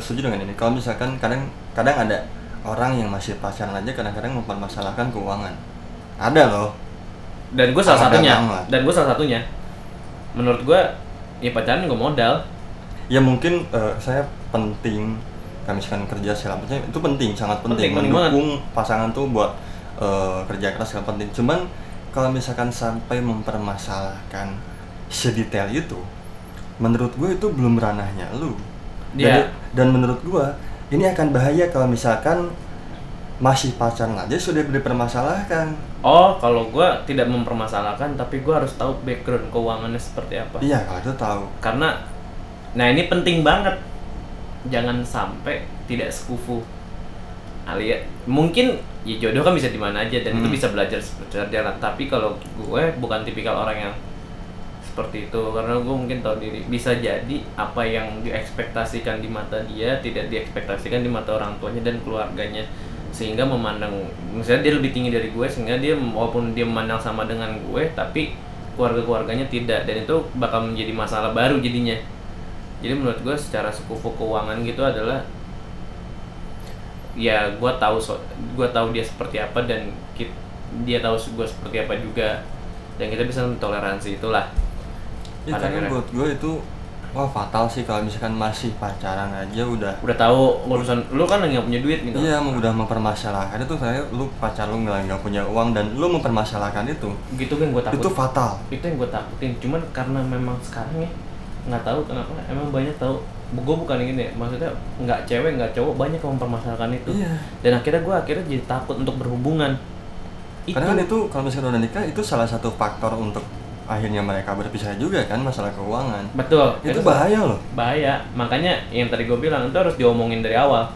setuju dengan ini. Kalau misalkan kadang kadang ada orang yang masih pacaran aja kadang-kadang mempermasalahkan keuangan. Ada loh. Dan gue salah satunya. banget. dan gue salah satunya. Menurut gue ya pacaran gue modal. Ya mungkin eh, saya penting kami misalkan kerja segala macam itu penting sangat penting, Penting, mendukung pasangan tuh buat eh, kerja keras segala penting. Cuman kalau misalkan sampai mempermasalahkan sedetail itu menurut gue itu belum ranahnya lu. Dan, dan menurut gue ini akan bahaya kalau misalkan masih pacaran aja sudah dipermasalahkan. Oh kalau gue tidak mempermasalahkan tapi gue harus tahu background keuangannya seperti apa. Iya kalau itu tahu. Karena nah ini penting banget jangan sampai tidak sekufu. Alia mungkin ya jodoh kan bisa di mana aja dan itu Hmm. bisa belajar secara jalan. Tapi kalau gue bukan tipikal orang yang seperti itu karena gue mungkin tahu diri. Bisa jadi apa yang diekspektasikan di mata dia tidak diekspektasikan di mata orang tuanya dan keluarganya. Sehingga memandang misalnya dia lebih tinggi dari gue sehingga dia walaupun dia memandang sama dengan gue tapi keluarga keluarganya tidak. Dan itu bakal menjadi masalah baru jadinya jadi menurut gue secara sekufu keuangan gitu adalah ya gue tahu so, gue tahu dia seperti apa dan kit- dia tahu gue seperti apa juga. Dan kita bisa mentoleransi itulah. Ya karena buat gue itu wah fatal sih kalau misalkan masih pacaran aja udah udah tahu urusan lu kan nggak punya duit gitu. Iya, udah mempermasalahkan itu saya lu pacar lu nggak nggak punya uang dan lu mempermasalahkan itu. Gitu kan gue takut itu fatal. itu yang gue takutin. Cuman karena memang sekarang ya nggak tahu kenapa emang banyak tahu. Gue bukan ini ya maksudnya nggak cewek nggak cowok banyak yang mempermasalahkan itu. Iya. dan akhirnya gue akhirnya jadi takut untuk berhubungan. Itu Karena kan itu kalau misalkan udah nikah itu salah satu faktor untuk akhirnya mereka berpisah juga kan masalah keuangan. betul. Itu bahaya loh. bahaya. Makanya yang tadi gue bilang itu harus diomongin dari awal.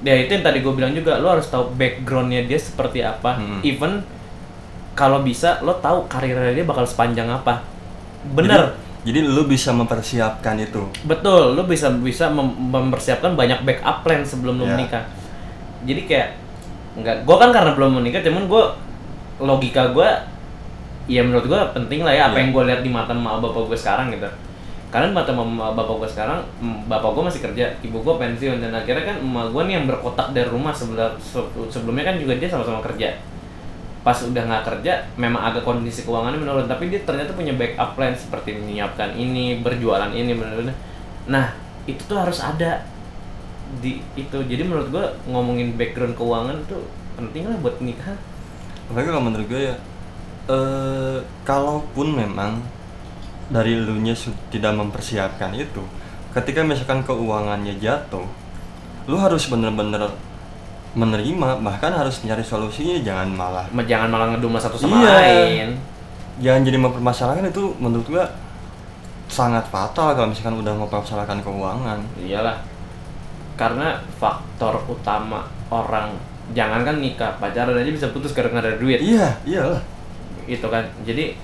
Ya itu yang tadi gue bilang juga lo harus tahu backgroundnya dia seperti apa. Hmm. even kalau bisa lo tahu karirnya dia bakal sepanjang apa. Bener. Jadi, jadi lu bisa mempersiapkan itu. betul lo bisa bisa mem- mempersiapkan banyak backup plan sebelum lo Ya. menikah jadi kayak nggak gue kan karena belum menikah cuman gue logika gue ya menurut gue penting lah ya apa Ya. yang gue lihat di mata mama bapak gue sekarang gitu karena mata mama bapak gue sekarang bapak gue masih kerja ibu gue pensiun dan akhirnya kan emak gue nih yang berkotak dari rumah sebelum sebelumnya kan juga dia sama-sama kerja pas udah nggak kerja memang agak kondisi keuangannya menurun tapi dia ternyata punya backup plan seperti menyiapkan ini berjualan ini bener-bener. Nah itu tuh harus ada di itu. Jadi menurut gua ngomongin background keuangan tuh penting lah buat nikah. Apalagi kalau menurut gue ya, eh kalaupun memang dari elunya su- tidak mempersiapkan itu, ketika misalkan keuangannya jatuh, lu harus bener-bener menerima, bahkan harus nyari solusinya, jangan malah Ma- jangan malah ngedumel satu sama Iya. lain jangan jadi mempermasalahkan itu menurut gua sangat fatal kalau misalkan udah mempermasalahkan keuangan. iyalah karena faktor utama orang jangankan nikah pacaran aja bisa putus gara-gara duit Iya, iyalah. itu kan jadi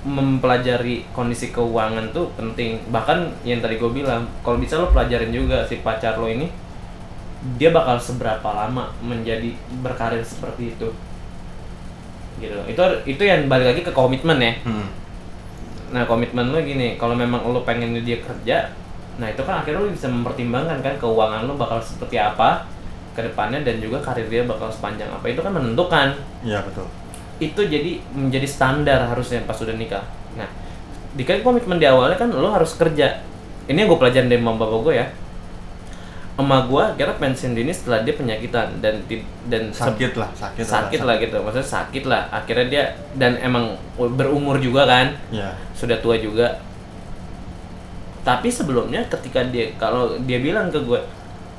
mempelajari kondisi keuangan tuh penting bahkan yang tadi gue bilang kalau bisa lo pelajarin juga si pacar lo ini dia bakal seberapa lama menjadi berkarir seperti itu gitu itu itu yang balik lagi ke komitmen ya Hmm. nah komitmen lo gini kalau memang lo pengen dia kerja nah itu kan akhirnya lo bisa mempertimbangkan kan keuangan lo bakal seperti apa ke depannya dan juga karir dia bakal sepanjang apa itu kan menentukan Iya betul. itu jadi menjadi standar harusnya pas sudah nikah. Nah, di kan komitmen di awalnya kan lo harus kerja. Ini yang gue pelajarin dari mama bapak gue ya. Emak gue kira pensiun dini setelah dia penyakitan dan dan Sakit lah, sakit. sakit lah gitu. Maksudnya sakit lah. Akhirnya dia dan emang berumur juga kan, Iya. sudah tua juga. Tapi sebelumnya ketika dia kalau dia bilang ke gue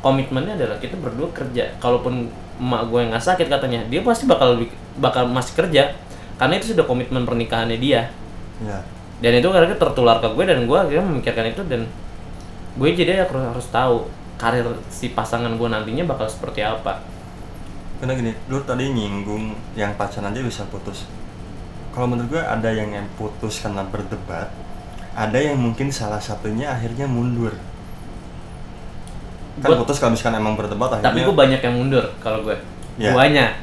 komitmennya adalah kita berdua kerja. Kalaupun emak gue nggak sakit katanya, dia pasti bakal bakal masih kerja karena itu sudah komitmen pernikahannya dia. Iya. Dan itu karena tertular ke gue dan gue akhirnya memikirkan itu dan gue jadi harus harus tahu karir si pasangan gue nantinya bakal seperti apa. Karena gini, lu tadi nyinggung yang pacaran aja bisa putus. Kalau menurut gue ada yang yang putus karena berdebat, ada yang mungkin salah satunya akhirnya mundur. Kan Gua- putus kalau misalkan emang berdebat akhirnya. Tapi gue banyak yang mundur kalau gue. Ya. Guanya.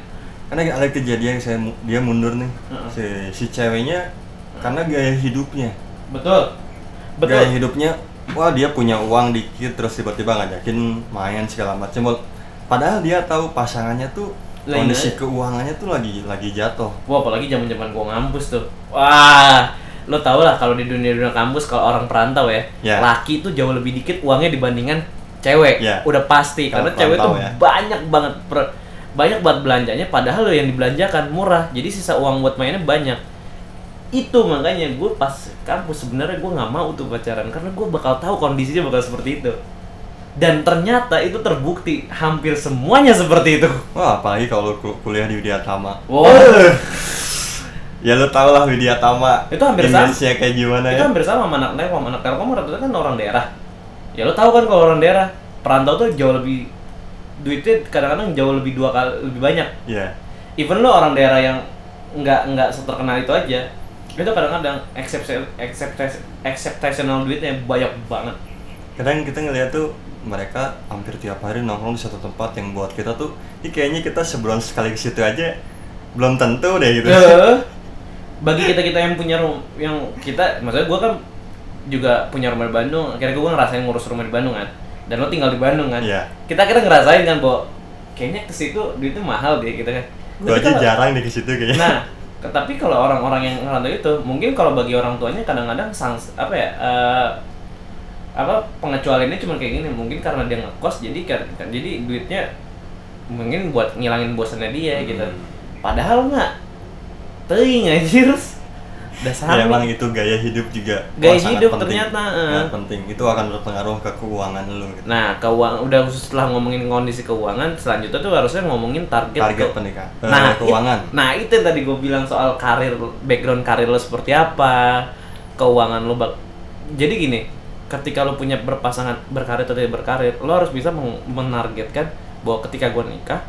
Karena ada kejadian saya dia mundur nih, Heeh. si si ceweknya karena gaya hidupnya. Betul. Gaya Betul. hidupnya, wah dia punya uang dikit terus tiba-tiba ngajakin main segala macam. Padahal dia tahu pasangannya tuh Lain kondisi keuangannya tuh lagi lagi jatuh. Wah, apalagi zaman-zaman gua ngampus tuh. Wah, lo tau lah kalau di dunia-dunia kampus kalau orang perantau ya, Ya. laki tuh jauh lebih dikit uangnya dibandingkan cewek. Ya. Udah pasti Kalau karena cewek tuh ya. banyak banget per- banyak banget belanjanya padahal lo yang dibelanjakan murah. Jadi sisa uang buat mainnya banyak. Itu makanya gue pas kampus sebenarnya gue nggak mau tuh pacaran karena gue bakal tahu kondisinya bakal seperti itu. Dan ternyata itu terbukti hampir semuanya seperti itu. Wah, apalagi kalau ku- kuliah di Widya Tama. Wow. Ya lu tau lah Widya Tama. Itu hampir sama. kayak gimana itu ya. hampir sama sama anak telkom anak telkom rata-rata kan orang daerah ya lo tahu kan kalau orang daerah perantau tuh jauh lebih duitnya kadang-kadang jauh lebih dua kali lebih banyak Iya. even lo orang daerah yang nggak nggak terkenal itu aja itu kadang-kadang accept acceptational duitnya banyak banget Kadang kita ngeliat tuh mereka hampir tiap hari nongkrong di satu tempat yang buat kita tuh, ini kayaknya kita sebulan sekali ke situ aja belum tentu deh gitu. Bagi kita kita yang punya rum yang kita maksudnya gue kan juga punya rumah di Bandung akhirnya gue ngerasain ngurus rumah di Bandung kan dan lo tinggal di Bandung kan Iya. kita akhirnya ngerasain kan bahwa kayaknya ke situ duitnya mahal deh gitu kan Gue aja jarang deh ke situ kayaknya. nah tapi kalau orang-orang yang ngerantau itu mungkin kalau bagi orang tuanya kadang-kadang sang apa ya eh, apa pengecualiannya cuma kayak gini. Mungkin karena dia ngekos jadi kan jadi duitnya mungkin buat ngilangin bosannya dia gitu. Hmm. padahal nggak teuing anjir dasar ya emang itu gaya hidup juga Gaya wah, sangat hidup penting. ternyata. Sangat penting itu akan berpengaruh ke keuangan lu gitu. nah keuangan udah setelah ngomongin kondisi keuangan selanjutnya tuh harusnya ngomongin target target ke- pernikahan eh, nah it- keuangan nah itu yang tadi gue bilang soal karir background karir lo seperti apa keuangan lo bak jadi gini ketika lo punya berpasangan berkarir atau tidak berkarir lo harus bisa menargetkan bahwa ketika gue nikah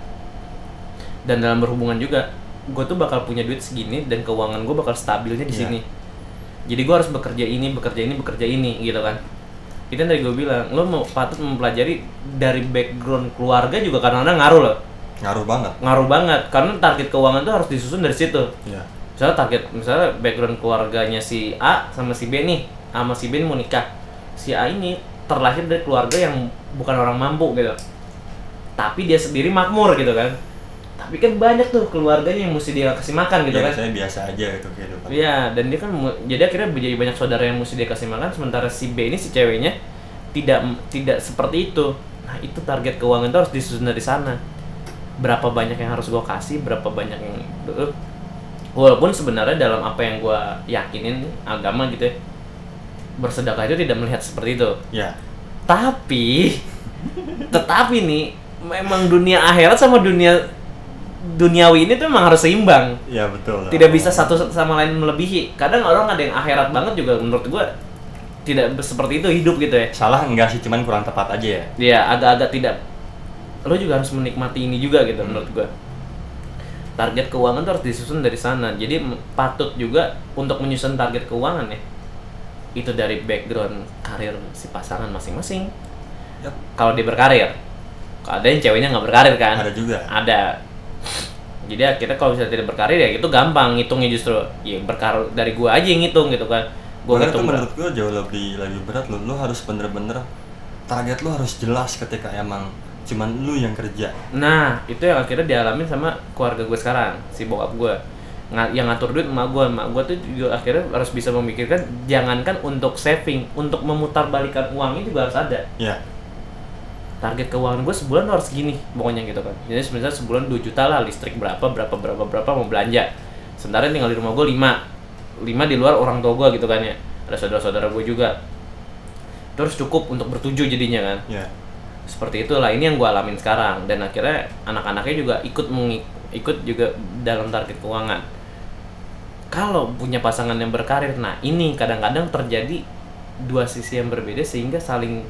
dan dalam berhubungan juga gue tuh bakal punya duit segini dan keuangan gue bakal stabilnya di Iya. sini. Jadi gue harus bekerja ini bekerja ini bekerja ini gitu kan. Itu yang tadi gue bilang lo mau patut mempelajari dari background keluarga juga kadang-kadang ngaruh loh. Ngaruh banget. Ngaruh banget karena target keuangan tuh harus disusun dari situ. Ya misalnya target misalnya background keluarganya si A sama si B nih A sama si B mau nikah. Si A ini terlahir dari keluarga yang bukan orang mampu gitu. Tapi dia sendiri makmur gitu kan tapi kan banyak tuh keluarganya yang mesti dia kasih makan gitu ya, kan saya biasa aja gitu kehidupan Iya, dan dia kan jadi akhirnya menjadi banyak saudara yang mesti dia kasih makan sementara si B ini si ceweknya tidak tidak seperti itu. Nah, itu target keuangan itu harus disusun dari sana. Berapa banyak yang harus gua kasih, berapa banyak yang Eh, walaupun sebenarnya dalam apa yang gua yakinin agama gitu ya. Bersedekah itu tidak melihat seperti itu. ya Tapi tetapi nih memang dunia akhirat sama dunia duniawi ini tuh memang harus seimbang. Ya betul. Tidak bisa satu sama lain melebihi. Kadang orang ada yang akhirat banget juga menurut gua tidak seperti itu hidup gitu ya. Salah enggak sih cuman kurang tepat aja ya? Ya agak-agak tidak. Lo juga harus menikmati ini juga gitu menurut gua. Target keuangan tuh harus disusun dari sana. Jadi patut juga untuk menyusun target keuangan ya. Itu dari background karir si pasangan masing-masing. Yap. kalau dia berkarir ada yang ceweknya nggak berkarir kan? Ada juga. ada jadi akhirnya kalau misalnya tidak berkarir ya itu gampang ngitungnya justru ya berkarir dari gua aja yang ngitung gitu kan gua itu ngitung menurut gue jauh lebih lebih berat lo. Lo harus bener-bener target lo harus jelas ketika emang cuman lu yang kerja. Nah, itu yang akhirnya dialamin sama keluarga gue sekarang, si bokap gue. Yang ngatur duit emak gue, emak gue tuh juga akhirnya harus bisa memikirkan jangankan untuk saving, untuk memutarbalikan uangnya juga harus ada. Ya. Target keuangan gue sebulan harus gini, pokoknya gitu kan. Jadi sebenarnya sebulan 2 juta lah, listrik berapa, berapa, berapa, berapa mau belanja. Sementara tinggal di rumah gue 5. 5 di luar orang tua gue gitu kan ya. Ada saudara-saudara gue juga. Terus cukup untuk bertujuh jadinya kan Ya. seperti itulah ini yang gue alamin sekarang dan akhirnya anak-anaknya juga ikut ikut juga dalam target keuangan kalau punya pasangan yang berkarir nah ini kadang-kadang terjadi dua sisi yang berbeda sehingga saling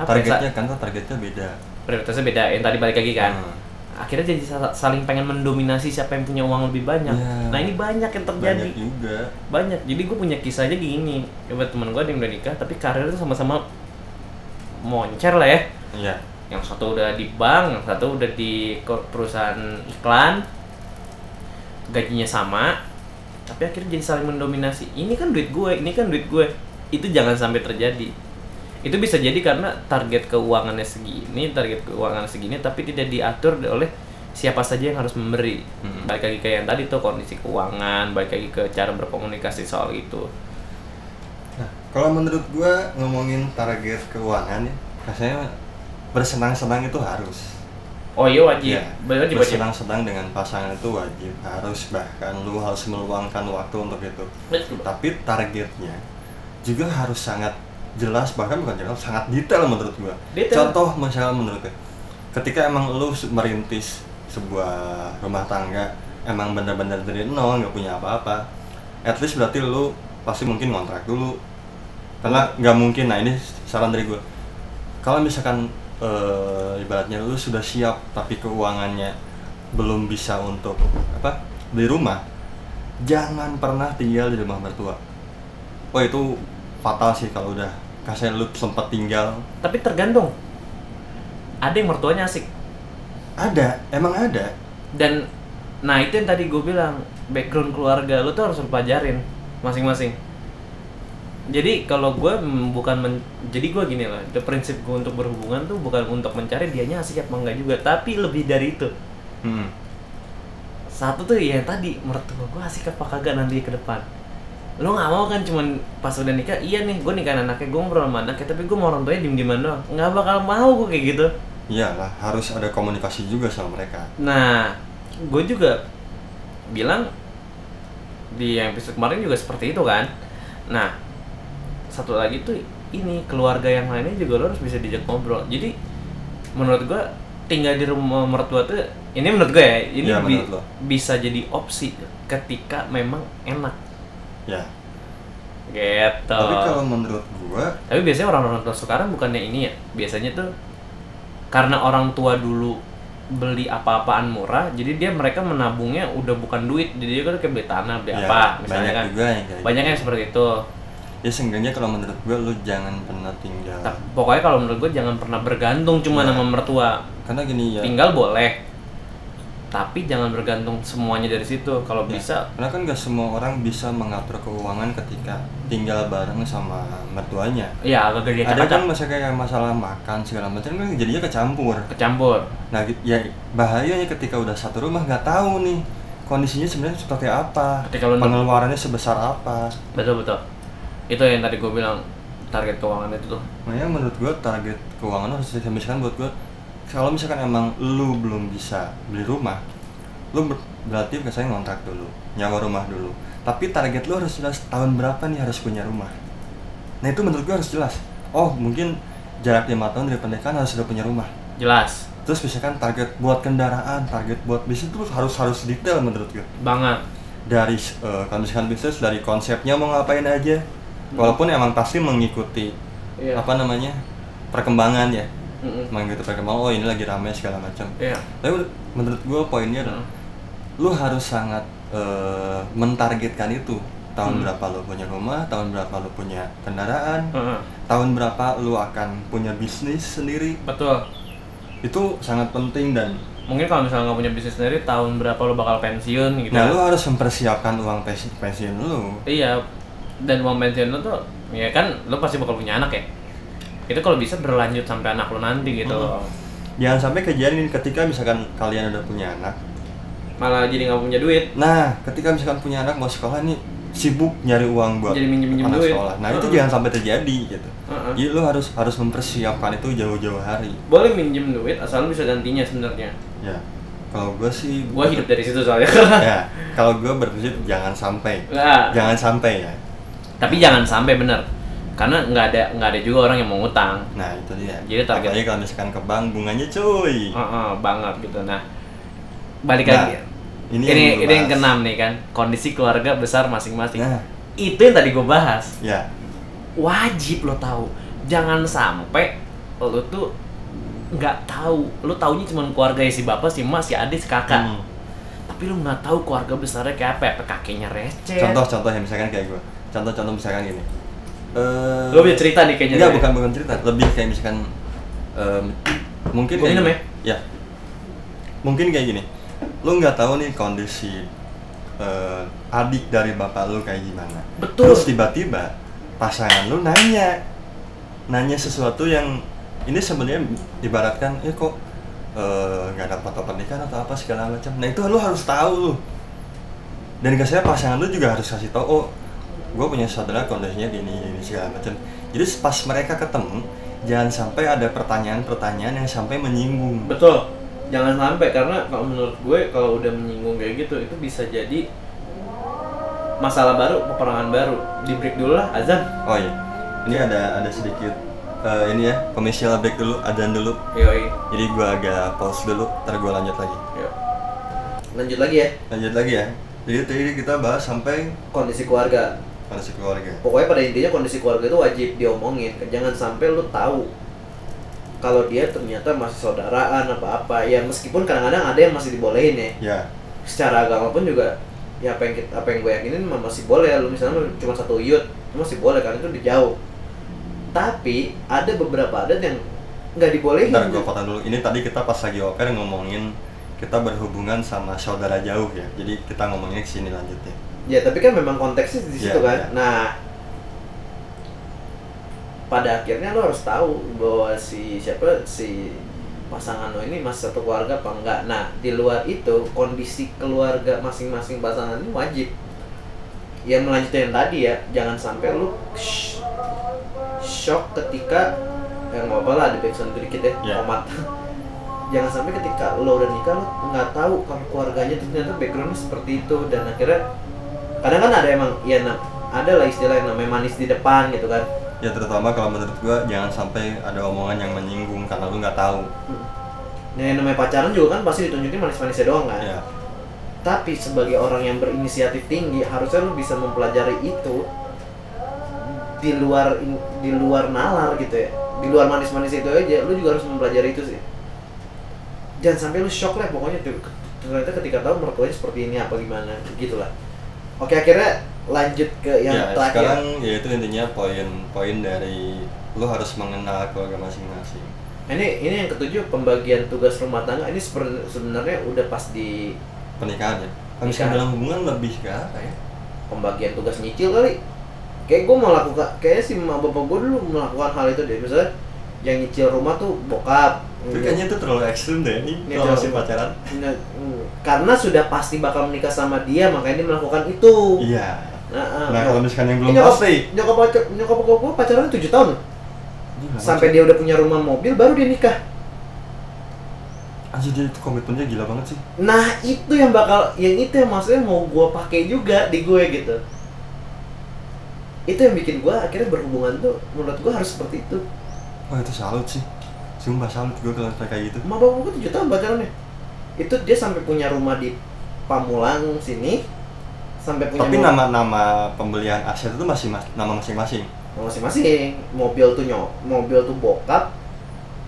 apa ya, Targetnya kan targetnya beda. prioritasnya beda yang tadi balik lagi kan Hmm. akhirnya jadi sa- saling pengen mendominasi siapa yang punya uang lebih banyak Iya. nah ini banyak yang terjadi Banyak juga. banyak jadi gue punya kisahnya gini coba teman gue ada yang udah nikah tapi karirnya tuh sama-sama moncer lah ya Iya. yang satu udah di bank, yang satu udah di perusahaan iklan, gajinya sama, tapi akhirnya jadi saling mendominasi. Ini kan duit gue, ini kan duit gue. Itu jangan sampai terjadi. Itu bisa jadi karena target keuangannya segini, target keuangan segini, tapi tidak diatur oleh siapa saja yang harus memberi. Mm-mm. Balik lagi ke yang tadi tuh kondisi keuangan, balik lagi ke cara berkomunikasi soal itu. Nah, kalau menurut gua ngomongin target keuangan ya, rasanya bersenang-senang itu harus. Oh iya wajib, wajib. bersenang-senang dengan pasangan itu wajib, harus bahkan lu harus meluangkan waktu untuk itu. Betul. Tapi targetnya juga harus sangat jelas bahkan bukan jelas, sangat detail menurut gua. Detail. Contoh misalnya menurut gue, ketika emang lu merintis sebuah rumah tangga, emang benar-benar dari nol nggak punya apa-apa, at least berarti lu pasti mungkin ngontrak dulu, karena nggak mungkin. Nah ini saran dari gue, kalau misalkan eh, ibaratnya lu sudah siap tapi keuangannya belum bisa untuk apa beli rumah, jangan pernah tinggal di rumah mertua. Wah itu fatal sih kalau udah kasih lu sempat tinggal Tapi tergantung. Ada yang mertuanya asik. ada emang ada Dan nah itu yang tadi gue bilang background keluarga lu tuh harus lu pelajarin masing-masing. Jadi kalau gue bukan men- jadi gue gini lah, the prinsip gue untuk berhubungan tuh bukan untuk mencari dianya asik apa enggak juga, tapi lebih dari itu. hmm. Satu tuh ya yang tadi mertua gue asik apa kagak nanti ke depan. Lo nggak mau kan cuman pas udah nikah, iya nih gue nikahin anaknya, gue ngobrol sama anaknya, tapi gue mau orang tuanya diem dieman doang. Nggak bakal mau gue kayak gitu. iyalah harus ada komunikasi juga sama mereka Nah, gue juga bilang di yang episode kemarin juga seperti itu kan. Nah, satu lagi tuh ini keluarga yang lainnya juga lo harus bisa diajak ngobrol. Jadi menurut gue tinggal di rumah mertua tuh ini menurut gue ya ini Iya, bi- lo. bisa jadi opsi ketika memang enak ya gitu. tapi kalau menurut gua Tapi biasanya orang-orang tua sekarang bukannya ini ya, biasanya tuh karena orang tua dulu beli apa-apaan murah, jadi dia mereka menabungnya udah bukan duit, jadi dia kan kayak beli tanah, beli ya, apa, misalnya banyak kan. juga yang kayak Banyak gitu. yang seperti itu. ya seenggaknya kalau menurut gua lu jangan pernah tinggal Ta- Pokoknya kalau menurut gue jangan pernah bergantung cuma Ya. sama mertua. karena gini ya Tinggal boleh, tapi jangan bergantung semuanya dari situ. Kalau ya, bisa, karena kan gak semua orang bisa mengatur keuangan ketika tinggal bareng sama mertuanya ya agak gede ada kan masa kayak masalah makan segala macam kan jadinya kecampur kecampur. Nah, ya bahayanya ketika udah satu rumah nggak tahu nih kondisinya sebenarnya seperti apa, Ketika lu- pengeluarannya sebesar apa. Betul betul. Itu yang tadi gue bilang target keuangan itu tuh. Makanya menurut gua target keuangan harus misalkan buat gua kalau misalkan emang lu belum bisa beli rumah, lu ber- berarti misalnya ngontrak dulu, nyawa rumah dulu. Tapi target lu harus jelas tahun berapa nih harus punya rumah. Nah itu menurut gua harus jelas. Oh mungkin jarak lima tahun dari pernikahan harus sudah punya rumah. Jelas Terus misalkan target buat kendaraan, target buat bisnis itu harus harus detail menurut gue. banget. Dari eh, kalau misalkan bisnis dari konsepnya mau ngapain aja. Walaupun emang pasti mengikuti Iya. apa namanya perkembangan ya, Mm-mm. mengikuti perkembangan. Oh ini lagi ramai segala macam. Iya. Tapi menurut- gue poinnya adalah lu harus sangat eh, mentargetkan itu tahun Hmm. berapa lu punya rumah tahun berapa lu punya kendaraan Heeh. tahun berapa lu akan punya bisnis sendiri betul itu sangat penting dan mungkin kalau misalnya nggak punya bisnis sendiri tahun berapa lo bakal pensiun gitu nah lu harus mempersiapkan uang pensi- pensiun lu iya dan uang pensiun lo tuh ya kan lo pasti bakal punya anak ya itu kalau bisa berlanjut sampai anak lo nanti gitu. Hmm. jangan sampai kejadian ini ketika misalkan kalian udah punya anak. Malah jadi nggak punya duit. Nah ketika misalkan punya anak mau sekolah nih sibuk nyari uang buat Jadi minjem-minjem anak duit. sekolah. Nah itu Heeh. jangan sampai terjadi gitu. Heeh. jadi lu harus harus mempersiapkan itu jauh-jauh hari. Boleh minjem duit asal lo bisa gantinya sebenarnya. Ya. Kalau gue sih gua hidup dari situ soalnya. Ya. Kalau gue berprinsip jangan sampai. Nggak. jangan sampai ya. Tapi jangan sampai bener karena nggak ada nggak ada juga orang yang mau ngutang. Nah itu dia. Jadi target- apalagi kalau misalkan ke bank bunganya cuy. Heeh, banget gitu. Nah balik Nah, lagi ini ini yang ini, yang keenam nih kan. Kondisi keluarga besar masing-masing. Nah. Itu yang tadi gue bahas. Ya. Wajib lo tahu. Jangan sampai lo tuh nggak tahu. Lo taunya cuma keluarga si bapak si emak si adik si kakak. Hmm. tapi lo nggak tahu keluarga besarnya kayak apa. Apa kakeknya receh. Contoh-contoh yang misalkan kayak gue contoh-contoh misalkan gini eh lo punya cerita nih kayaknya enggak bukan bukan cerita. Lebih kayak misalkan em, mungkin kayak minum gini. ya. Mungkin kayak gini. Lu nggak tahu nih kondisi eh, adik dari bapak lu kayak gimana. Betul. terus tiba-tiba pasangan lu nanya nanya sesuatu yang ini sebenarnya ibaratkan eh kok nggak ada foto pernikahan atau apa segala macam. Nah itu lu harus tahu lu dan kesannya pasangan lu juga harus kasih tahu oh gue punya saudara kondisinya gini gini segala macam. Jadi pas mereka ketemu jangan sampai ada pertanyaan-pertanyaan yang sampai menyinggung. Betul. Jangan sampai karena kalau menurut gue kalau udah menyinggung kayak gitu itu bisa jadi masalah baru peperangan baru. Di break dulu lah azan. Oh iya. Ini ada ada sedikit eh, ini ya komersial break dulu adan dulu. Yoi. Jadi gue agak pause dulu ntar gue lanjut lagi. Yuk. lanjut lagi ya? Lanjut lagi ya. Jadi tadi kita bahas sampai kondisi keluarga kondisi keluarga. Pokoknya pada intinya kondisi keluarga itu wajib diomongin jangan sampai lu tahu kalau dia ternyata masih saudaraan apa apa ya meskipun kadang-kadang ada yang masih dibolehin ya. Ya. Secara agama pun juga ya apa yang kita, apa yang gue yakinin masih boleh. Lu misalnya cuma satu yud masih boleh karena itu di jauh. Tapi ada beberapa adat yang nggak dibolehin. Ntar gue potong dulu. Ini tadi kita pas lagi oper ngomongin kita berhubungan sama saudara jauh ya. Jadi kita ngomongin ke sini lanjutnya Ya tapi kan memang konteksnya di situ Iya, kan. iya. Nah, pada akhirnya lo harus tahu bahwa si siapa si pasangan lo ini masih satu keluarga apa enggak. Nah di luar itu kondisi keluarga masing-masing pasangan ini wajib. Ya melanjutkan yang tadi ya, jangan sampai lo sh- shock ketika yang nggak apa lah ada backsound dikit ya, Iya. komat. jangan sampai ketika lo udah nikah lo nggak tahu kalau keluarganya tuh ternyata backgroundnya seperti itu dan akhirnya kadang kan ada emang ya na- ada lah istilah yang namanya manis di depan gitu kan. Ya terutama kalau menurut gue jangan sampai ada omongan yang menyinggung karena lu nggak tahu. Nah yang namanya pacaran juga kan pasti ditunjukin manis-manisnya doang kan. Ya. Tapi sebagai orang yang berinisiatif tinggi harusnya lu bisa mempelajari itu di luar di luar nalar gitu ya. Di luar manis-manis itu aja lu juga harus mempelajari itu sih. Jangan sampai lu shock lah pokoknya tuh ternyata ketika tahu mertuanya seperti ini apa gimana gitu lah oke akhirnya lanjut ke yang ya terakhir. sekarang ya itu intinya poin-poin dari lu harus mengenal keluarga masing-masing. Ini ini yang ketujuh pembagian tugas rumah tangga. Ini sebenarnya udah pas di pernikahan ya? Pernikahan. dalam hubungan lebih ke apa ya? Pembagian tugas nyicil kali. Kayak gue melakukan kayaknya si bapak gue dulu melakukan hal itu deh. Misalnya yang nyicil rumah tuh bokap itu kayaknya itu terlalu ekstrim deh ini kalau masih pacaran. Nah, mm, karena sudah pasti bakal menikah sama dia makanya dia melakukan itu. Iya. Nah, ah, nah kalau misalkan yang belum nyokap, pasti. nyokap pacar nyokap gue pacaran 7 tahun. Gila, sampai dia udah punya rumah mobil baru dia nikah. Anjir dia itu komitmennya gila banget sih. Nah itu yang bakal yang itu yang maksudnya mau gue pakai juga di gue gitu. Itu yang bikin gue akhirnya berhubungan tuh menurut gue harus seperti itu. Wah itu salut sih sumpah salut gue kalau kayak gitu. Emak bapak gue tujuh tahun pacarannya. Itu dia sampai punya rumah di Pamulang sini sampai punya tapi nama-nama pembelian aset itu masih mas- nama masing-masing? Masing-masing. Mobil tuh nyok mobil tuh bokap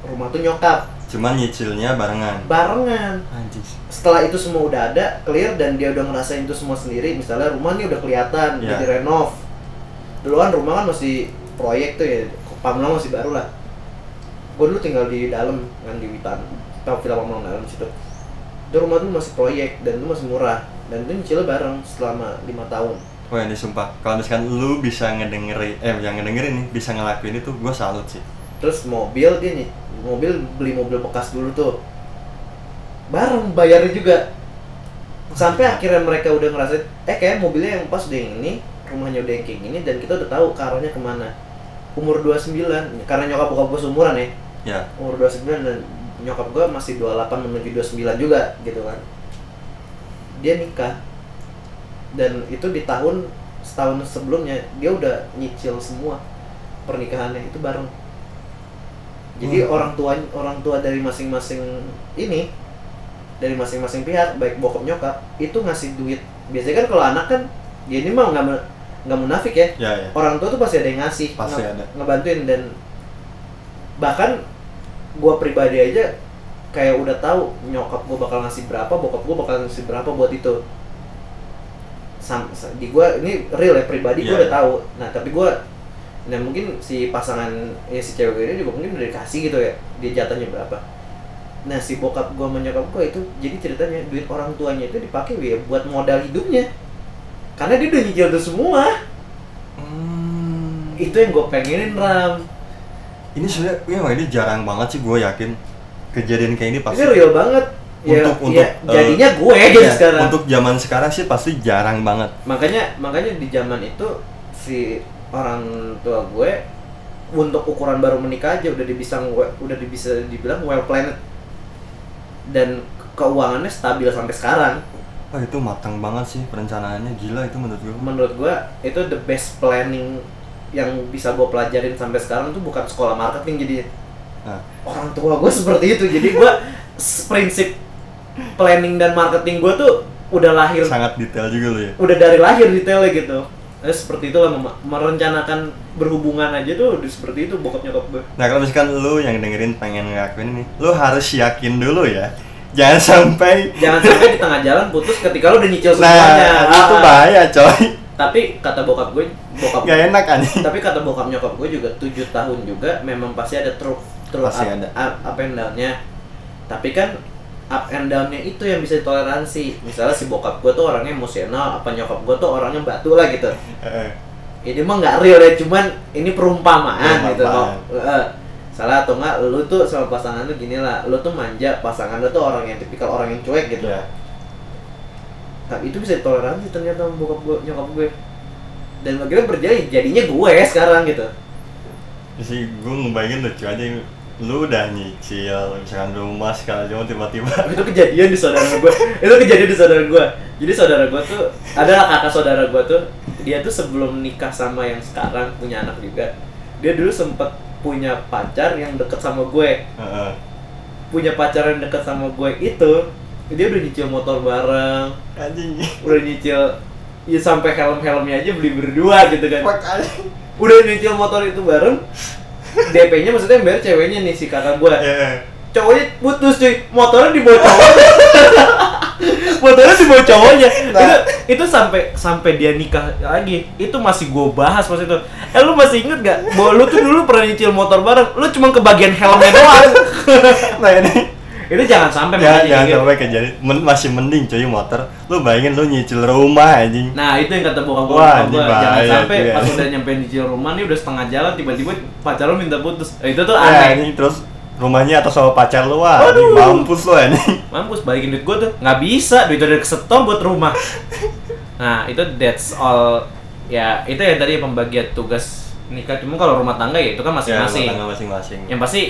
rumah tuh nyokap. Cuman nyicilnya barengan. barengan. Anjing. setelah itu semua udah ada clear dan dia udah ngerasain itu semua sendiri. Misalnya rumah nih udah kelihatan Iya. udah direnov. Dulu kan rumah kan masih proyek tuh ya Pamulang masih baru lah gue dulu tinggal di dalam kan di Witan tau Villa Pamulang dalam situ. Itu rumah tuh masih proyek dan itu masih murah. Dan itu nyicilnya bareng selama lima tahun. Wah ini sumpah, kalau misalkan lu bisa ngedengerin, eh yang ngedengerin nih, bisa ngelakuin itu, gue salut sih. Terus mobil dia nih mobil beli mobil bekas dulu tuh. Bareng bayarnya juga. Sampai akhirnya mereka udah ngerasa eh kayak mobilnya yang pas yang ini rumahnya udah yang kayak gini dan kita udah tahu ke arahnya ke mana. Umur 29 karena nyokap bokap gue seumuran ya Ya, umur 29 dan nyokap gue masih 28 menuju 29 juga gitu kan. Dia nikah. Dan itu di tahun setahun sebelumnya dia udah nyicil semua pernikahannya itu bareng. Jadi Hmm. orang tua orang tua dari masing-masing ini dari masing-masing pihak baik bokap nyokap itu ngasih duit. Biasanya kan kalau anak kan ya ini mah nggak nggak munafik ya. Ya ya. Orang tua tuh pasti ada yang ngasih Pasti nge- ada. ngebantuin dan bahkan gua pribadi aja kayak udah tahu nyokap gua bakal ngasih berapa bokap gua bakal ngasih berapa buat itu. Sam, sa- di gua ini real ya pribadi gua Iya, udah iya. tahu. Nah tapi gua nah mungkin si pasangan ya si cewek gue ini juga mungkin udah dikasih gitu ya dia jatahnya berapa. Nah si bokap gua sama nyokap gua itu jadi ceritanya duit orang tuanya itu dipakai ya buat modal hidupnya. Karena dia udah nyicil itu semua. Hmm. itu yang gue pengenin ram Ini sebenarnya, ya, ini jarang banget sih gue yakin kejadian kayak ini pasti. ini real banget ya, Untuk- ya, untuk, eh, jadinya gue jadi Ya, sekarang Untuk zaman sekarang sih pasti jarang banget. makanya makanya di zaman itu si orang tua gue untuk ukuran baru menikah aja udah dibisang udah bisa dibilang well planned dan keuangannya stabil sampai sekarang Wah itu matang banget sih perencanaannya gila itu menurut gue. menurut gue itu the best planning yang bisa gue pelajarin sampai sekarang tuh bukan sekolah marketing jadi Nah, orang tua gue seperti itu jadi gue prinsip planning dan marketing gue tuh udah lahir sangat detail juga lo ya. udah dari lahir detailnya gitu Eh, seperti itulah mem- merencanakan berhubungan aja tuh udah seperti itu bokap nyokap gue Nah kalau misalkan lu yang dengerin pengen ngelakuin ini, lu harus yakin dulu ya. Jangan sampai jangan sampai di tengah jalan putus ketika lu udah nyicil Nah, semuanya itu Ah. bahaya coy. Tapi kata bokap gue bokap Gak enak anjing. tapi kata bokap nyokap gue juga tujuh tahun juga memang pasti ada truk truk Pasti up, ada. up, up and down-nya tapi kan up and down-nya itu yang bisa ditoleransi misalnya si bokap gue tuh orangnya emosional apa nyokap gue tuh orangnya batu lah gitu Eh, ini mah nggak real ya cuman ini perumpamaan, gitu Perumpamaan. kok Eh, salah atau enggak lu tuh sama pasangan lu gini lah lu tuh manja pasangan lu tuh orang yang tipikal orang yang cuek gitu Iya. Tapi itu bisa ditoleransi ternyata sama bokap gue nyokap gue. Dan akhirnya berjadi jadinya gue sekarang gitu. Ya sih gue ngebayangin lucu aja lu udah nyicil misalkan rumah segala macam tiba-tiba. Itu kejadian di saudara gue itu kejadian di saudara gue jadi saudara gue tuh adalah kakak saudara gue tuh dia tuh sebelum nikah sama yang sekarang punya anak juga dia dulu sempet punya pacar yang deket sama gue. Heeh. punya pacar yang deket sama gue itu dia udah nyicil motor bareng. Anjing. Udah nyicil ya sampai helm-helmnya aja beli berdua gitu kan. Udah nyicil motor itu bareng DP-nya maksudnya bayar ceweknya nih si kakak gue ya cowoknya putus cuy. Motornya dibawa cowoknya. Motornya dibawa cowoknya. Nah. itu itu sampai sampai dia nikah lagi itu masih gue bahas pas itu. Eh lu masih inget gak bahwa lu tuh dulu pernah nyicil motor bareng lu cuma kebagian helmnya doang. Nah ini itu jangan sampai ya, jangan gitu. sampai kejadian Men- masih mending cuy motor lu bayangin lu nyicil rumah anjing Nah itu yang kata bokap gue, Wah, bokap ini gua. jangan sampai juga. pas udah nyampe di rumah nih udah setengah jalan tiba-tiba pacar lu minta putus. Eh, itu tuh ya, aneh. anjing terus rumahnya atas sama pacar lu wah Aduh. mampus lu anjing Mampus balikin duit gue tuh nggak bisa duit udah kesetor buat rumah. Nah itu that's all ya itu yang tadi pembagian tugas nikah cuma kalau rumah tangga ya itu kan masing-masing. Ya, rumah tangga masing-masing yang pasti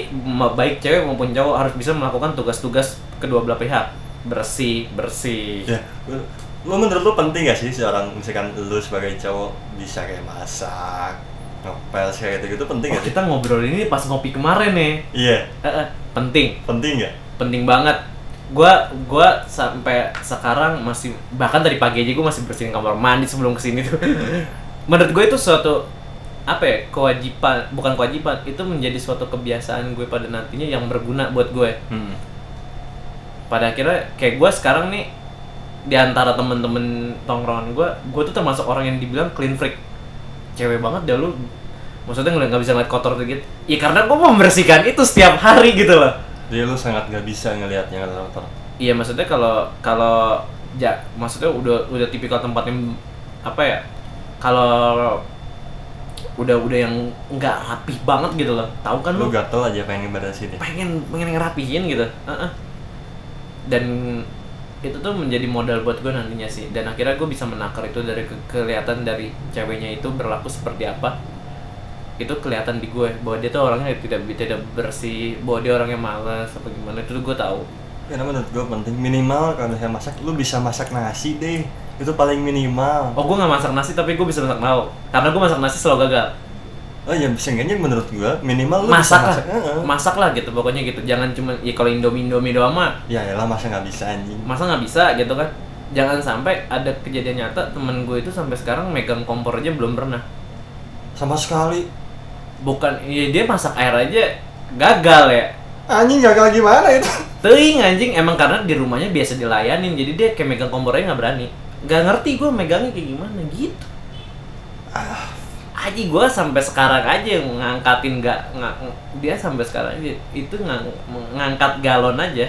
baik cewek maupun cowok harus bisa melakukan tugas-tugas kedua belah pihak bersih bersih. ya lu- menurut lu penting gak sih seorang misalkan lu sebagai cowok bisa kayak masak ngepel kayak gitu gitu penting Oh, gak sih kita ngobrol ini pas ngopi kemarin nih. iya Eh, eh, penting. penting gak penting banget gua gua sampai sekarang masih bahkan tadi pagi aja gua masih bersihin kamar mandi sebelum ke sini tuh menurut gue itu suatu apa ya kewajiban bukan kewajiban itu menjadi suatu kebiasaan gue pada nantinya yang berguna buat gue. Hmm. pada akhirnya kayak gue sekarang nih di antara temen-temen tongkrongan gue gue tuh termasuk orang yang dibilang clean freak. Cewek banget dah lu. Maksudnya nggak nggak bisa ngeliat kotor gitu ya karena gue membersihkan itu setiap hari gitu loh. Jadi lu sangat gak bisa ngelihatnya kotor. iya maksudnya kalau kalau ya maksudnya udah udah tipikal tempat yang apa ya kalau udah udah yang nggak rapih banget gitu loh. Tahu kan Lu lu? gatel aja pengen ngeberesin ya. pengen pengen ngerapihin gitu. Heeh. dan itu tuh menjadi modal buat gue nantinya sih. Dan akhirnya gue bisa menakar itu dari ke- kelihatan dari ceweknya itu berlaku seperti apa. Itu kelihatan di gue bahwa dia tuh orangnya tidak tidak bersih bahwa dia orangnya malas apa gimana. Itu gue tahu Karena menurut gue penting minimal kalau misalnya masak, lu bisa masak nasi deh. Itu paling minimal. oh gue nggak masak nasi tapi gue bisa masak lauk karena gue masak nasi selalu gagal Oh ya, seenggaknya menurut gue minimal lu masak bisa lah masak. Masak lah gitu pokoknya gitu jangan cuma ya kalau indomie indomie doang mah Ya elah masa nggak bisa anjing. masa nggak bisa gitu kan jangan sampai ada kejadian nyata temen gue itu sampai sekarang megang kompor aja belum pernah Sama sekali. bukan ya dia masak air aja gagal ya Anjing gagal gimana itu? Teuing anjing. Emang karena di rumahnya biasa dilayanin jadi dia kayak megang kompornya nggak berani. Nggak ngerti gue megangnya kayak gimana gitu. Aja gue sampai sekarang aja ngangkatin nggak nggak dia sampai sekarang aja itu ngang, ngangkat galon aja.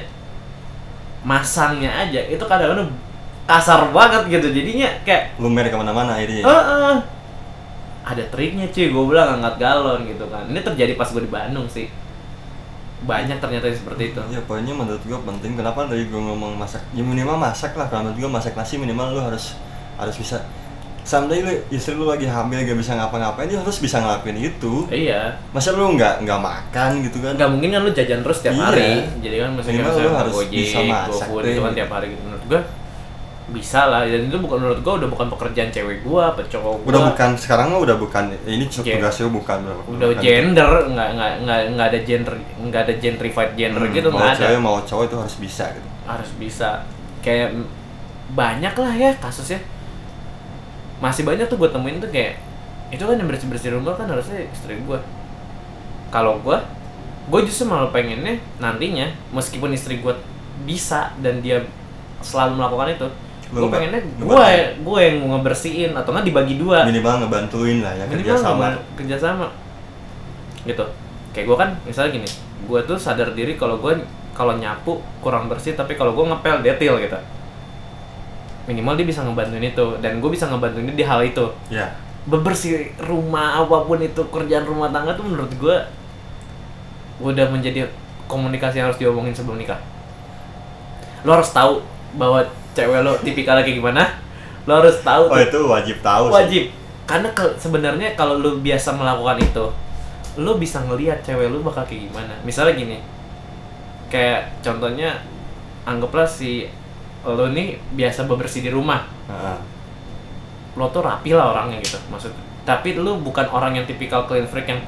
Masangnya aja. Itu kadang-kadang kasar banget gitu. Jadinya kayak Lumer ke mana-mana akhirnya. Eh, eh. ada triknya cuy. Gue bilang angkat galon gitu kan. Ini terjadi pas gue di Bandung sih banyak ternyata yang seperti itu Ya pokoknya menurut gue penting. Kenapa dari gue ngomong masak? Ya minimal masak lah. Kalau menurut gue masak nasi minimal lu harus harus bisa. Someday lu istri lu lagi hamil gak bisa ngapa-ngapain, dia harus bisa ngelakuin itu. iya Masa lu nggak nggak makan gitu kan? nggak mungkin kan lu jajan terus tiap Iya. hari jadi kan mesti Minimal lu harus Gojek, bisa masak GoFood deh. itu kan tiap hari gitu menurut gua bisa lah dan itu bukan menurut gua udah bukan pekerjaan cewek gua apa cowok gua. Udah bukan sekarang mah udah bukan ini tugas lu bukan udah bukan. gender nggak nggak nggak nggak ada gender nggak ada gentrified gender Hmm, gitu nggak ada. cewek mau cowok itu harus bisa gitu. harus bisa. Kayak banyak lah ya kasusnya. Masih banyak tuh gue temuin tuh kayak itu kan yang bersih bersih rumah kan harusnya istri gue kalau gue gue justru malah pengennya nantinya meskipun istri gue bisa dan dia selalu melakukan itu gue pengennya gue gue yang ngebersihin atau nggak dibagi dua. Minimal ngebantuin lah ya kerja minimal sama. ngeban- kerjasama. Gitu. Kayak gue kan misalnya gini gue tuh sadar diri kalau gue kalau nyapu kurang bersih tapi kalau gue ngepel detil gitu. Minimal dia bisa ngebantuin itu dan gue bisa ngebantuin dia di hal itu. Ya. bebersih rumah apa pun itu kerjaan rumah tangga tuh menurut gue udah menjadi komunikasi yang harus diomongin sebelum nikah. Lo harus tahu bahwa cewek lo tipikalnya kayak gimana lo harus tahu Oh tuh itu wajib tahu sih. wajib. Karena ke- sebenarnya kalau lu biasa melakukan itu lu bisa ngelihat cewek lu bakal kayak gimana. Misalnya gini kayak contohnya anggaplah si lu nih biasa bebersih di rumah. Heeh. lo tuh rapi lah orangnya gitu maksud tapi lu bukan orang yang tipikal clean freak yang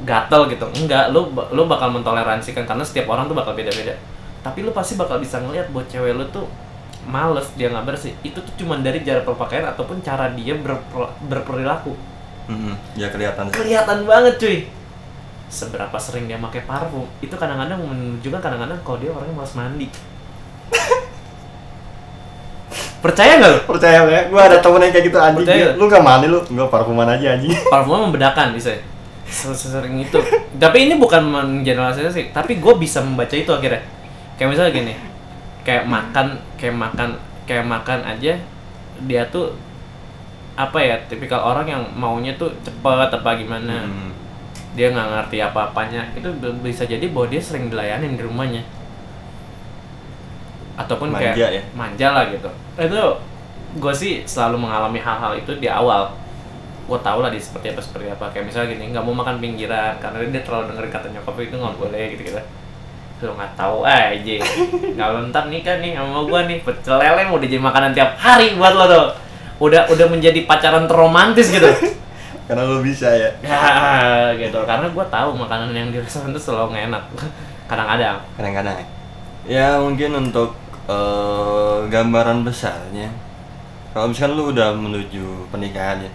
gatel gitu. Enggak lu ba- lu bakal mentoleransikan karena setiap orang tuh bakal beda-beda. Tapi lu pasti bakal bisa ngelihat buat cewek lu tuh males dia nggak bersih itu tuh cuman dari cara berpakaian ataupun cara dia berper- berperilaku Mm-mm. Ya kelihatan. kelihatan banget cuy seberapa sering dia pakai parfum itu kadang-kadang menunjukkan kadang-kadang kalau dia orangnya malas mandi percaya nggak lu Percaya ya, gua ada temen yang kayak gitu anjing. Percaya. Lu gak mandi lu? Enggak parfuman aja anjing. parfumnya membedakan bisa sesering itu tapi ini bukan mengeneralisasi sih tapi gue bisa membaca itu akhirnya kayak misalnya gini kayak makan kayak makan kayak makan aja dia tuh apa ya tipikal orang yang maunya tuh cepet apa gimana. Hmm. dia nggak ngerti apa-apanya. Itu bisa jadi bahwa dia sering dilayanin di rumahnya. Ataupun Manja kayak ya? manja lah gitu. Itu gue sih selalu mengalami hal-hal itu di awal. Gue tau lah dia seperti apa seperti apa. Kayak misalnya gini nggak mau makan pinggiran karena dia terlalu dengerin kata nyokap itu nggak boleh gitu gitu lo nggak tahu aja kalau ntar nikah nih sama gue nih pecel lele mau jadi makanan tiap hari buat lo tuh udah udah menjadi pacaran terromantis gitu Karena lu bisa ya. ya gitu karena gue tahu makanan yang di restoran itu selalu nggak enak kadang-kadang Kadang-kadang ya. Ya mungkin untuk eh, gambaran besarnya. Kalau misalkan lu udah menuju pernikahan ya.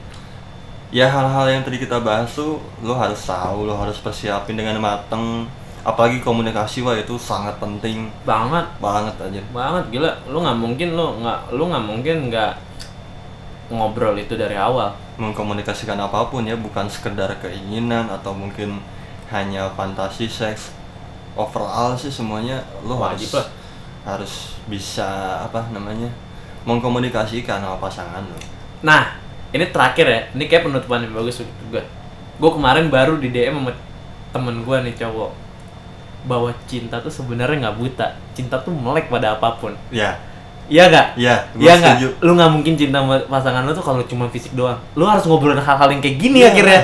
ya hal-hal yang tadi kita bahas tuh lo harus tahu lo harus persiapin dengan mateng apalagi komunikasi wah itu sangat penting. Banget. Banget aja banget gila. Lu nggak mungkin lu nggak lu nggak mungkin nggak ngobrol itu dari awal. Mengkomunikasikan apa pun ya bukan sekedar keinginan atau mungkin hanya fantasi seks. Overall sih semuanya lo Wajib harus lah. harus bisa apa namanya mengkomunikasikan sama pasangan lo nah ini terakhir ya. Ini kayak penutupan yang bagus gue gue kemarin baru di DM sama temen gue nih cowok bahwa cinta tuh sebenarnya nggak buta cinta tuh melek pada apa pun ya iya gak ya gue Iya nggak? setuju Lu nggak mungkin cinta sama pasangan lu tuh kalau cuma fisik doang. Lu harus ngobrolin hal-hal yang kayak gini Iya. akhirnya.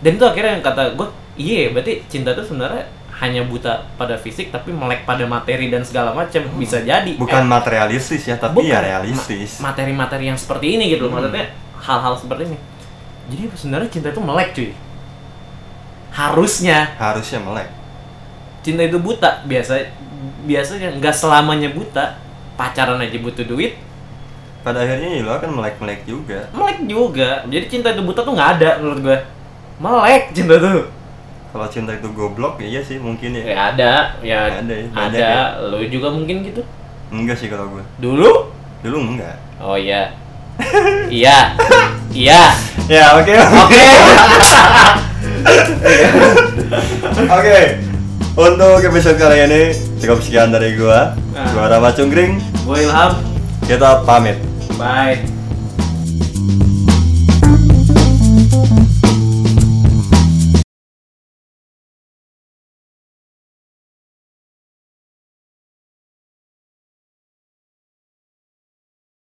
Dan itu akhirnya yang kata gue, iya berarti cinta tuh sebenarnya hanya buta pada fisik tapi melek pada materi dan segala macam bisa jadi. bukan Eh, materialistis ya tapi bukan. ya realistis ma- materi-materi yang seperti ini gitu. Hmm. Maksudnya hal-hal seperti ini. Jadi sebenarnya cinta itu melek cuy. Harusnya harusnya melek cinta itu buta. Biasa biasanya nggak selamanya buta. Pacaran aja butuh duit. Pada akhirnya ya lo akan melek-melek juga. Melek juga. Jadi cinta itu buta tuh nggak ada menurut gue melek cinta tuh. Kalau cinta itu goblok ya iya sih mungkin ya. Ya ada ya Ada ya, ada. ya. lo juga mungkin gitu. Enggak sih kalau gue dulu? Dulu enggak. Oh iya. Iya. Iya. Ya oke. Oke. Oke untuk episode kali ini cukup sekian dari gua. Nah. gua Rama Cungkring. Gue ilham. Kita pamit. Bye